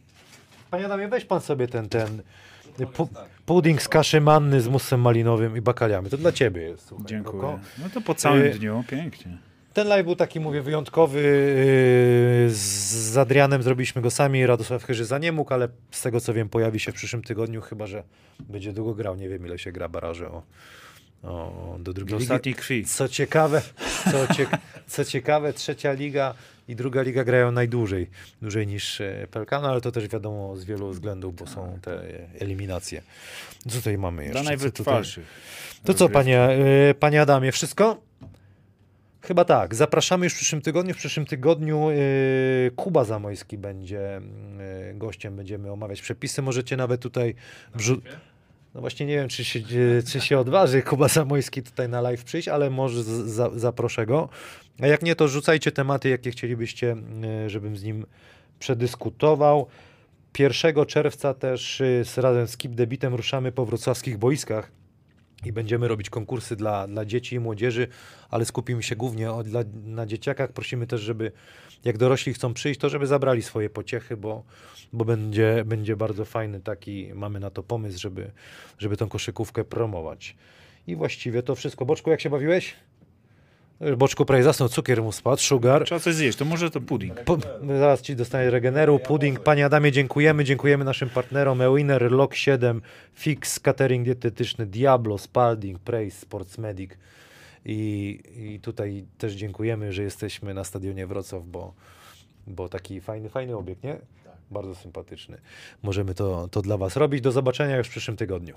S1: panie Adamie, weź pan sobie ten, ten pu pudding z kaszy manny z musem malinowym i bakaliami. To dla ciebie jest. Słuchaj,
S2: Dziękuję. No to po całym
S1: Y-
S2: dniu, pięknie.
S1: Ten live był taki, mówię, wyjątkowy. Yy, Z Adrianem zrobiliśmy go sami. Radosław Chyżyza nie mógł, ale z tego co wiem, pojawi się w przyszłym tygodniu, chyba że będzie długo grał. Nie wiem, ile się gra baraże o, o, do drugiej
S2: Do
S1: ligi.
S2: ostatniej krwi.
S1: Co ciekawe, co, cie, co ciekawe, trzecia liga i druga liga grają najdłużej, dłużej niż e, Pelkano, ale to też wiadomo z wielu względów, bo są te eliminacje. Co tutaj mamy jeszcze?
S2: Dla najwytrwalszych.
S1: To co, panie, e, panie Adamie, wszystko? Chyba tak. Zapraszamy już w przyszłym tygodniu. W przyszłym tygodniu e, Kuba Zamojski będzie e, gościem. Będziemy omawiać przepisy. Możecie nawet tutaj wrzu- No właśnie nie wiem, czy się, czy się odważy Kuba Zamojski tutaj na live przyjść, ale może za, zaproszę go. A jak nie, to rzucajcie tematy, jakie chcielibyście, e, żebym z nim przedyskutował. 1 czerwca też e, z, razem z Keep Debitem ruszamy po wrocławskich boiskach i będziemy robić konkursy dla, dla dzieci i młodzieży, ale skupimy się głównie o, dla, na dzieciakach. Prosimy też, żeby jak dorośli chcą przyjść, to żeby zabrali swoje pociechy, bo, bo będzie, będzie bardzo fajny taki, mamy na to pomysł, żeby, żeby tą koszykówkę promować. I właściwie to wszystko. Boczku, jak się bawiłeś? Boczku prawie zasnął, cukier mu spadł, sugar.
S2: Trzeba coś zjeść, to może to pudding.
S1: Po, zaraz ci dostanie regeneru, pudding. Panie Adamie, dziękujemy. Dziękujemy naszym partnerom Ewiner, Lock 7, Fix, Catering Dietetyczny, Diablo, Spalding, Praise, Sports Medic. I, I tutaj też dziękujemy, że jesteśmy na stadionie Wrocław, bo, bo taki fajny, fajny obiekt, nie? Bardzo sympatyczny. Możemy to, to dla Was robić. Do zobaczenia już w przyszłym tygodniu.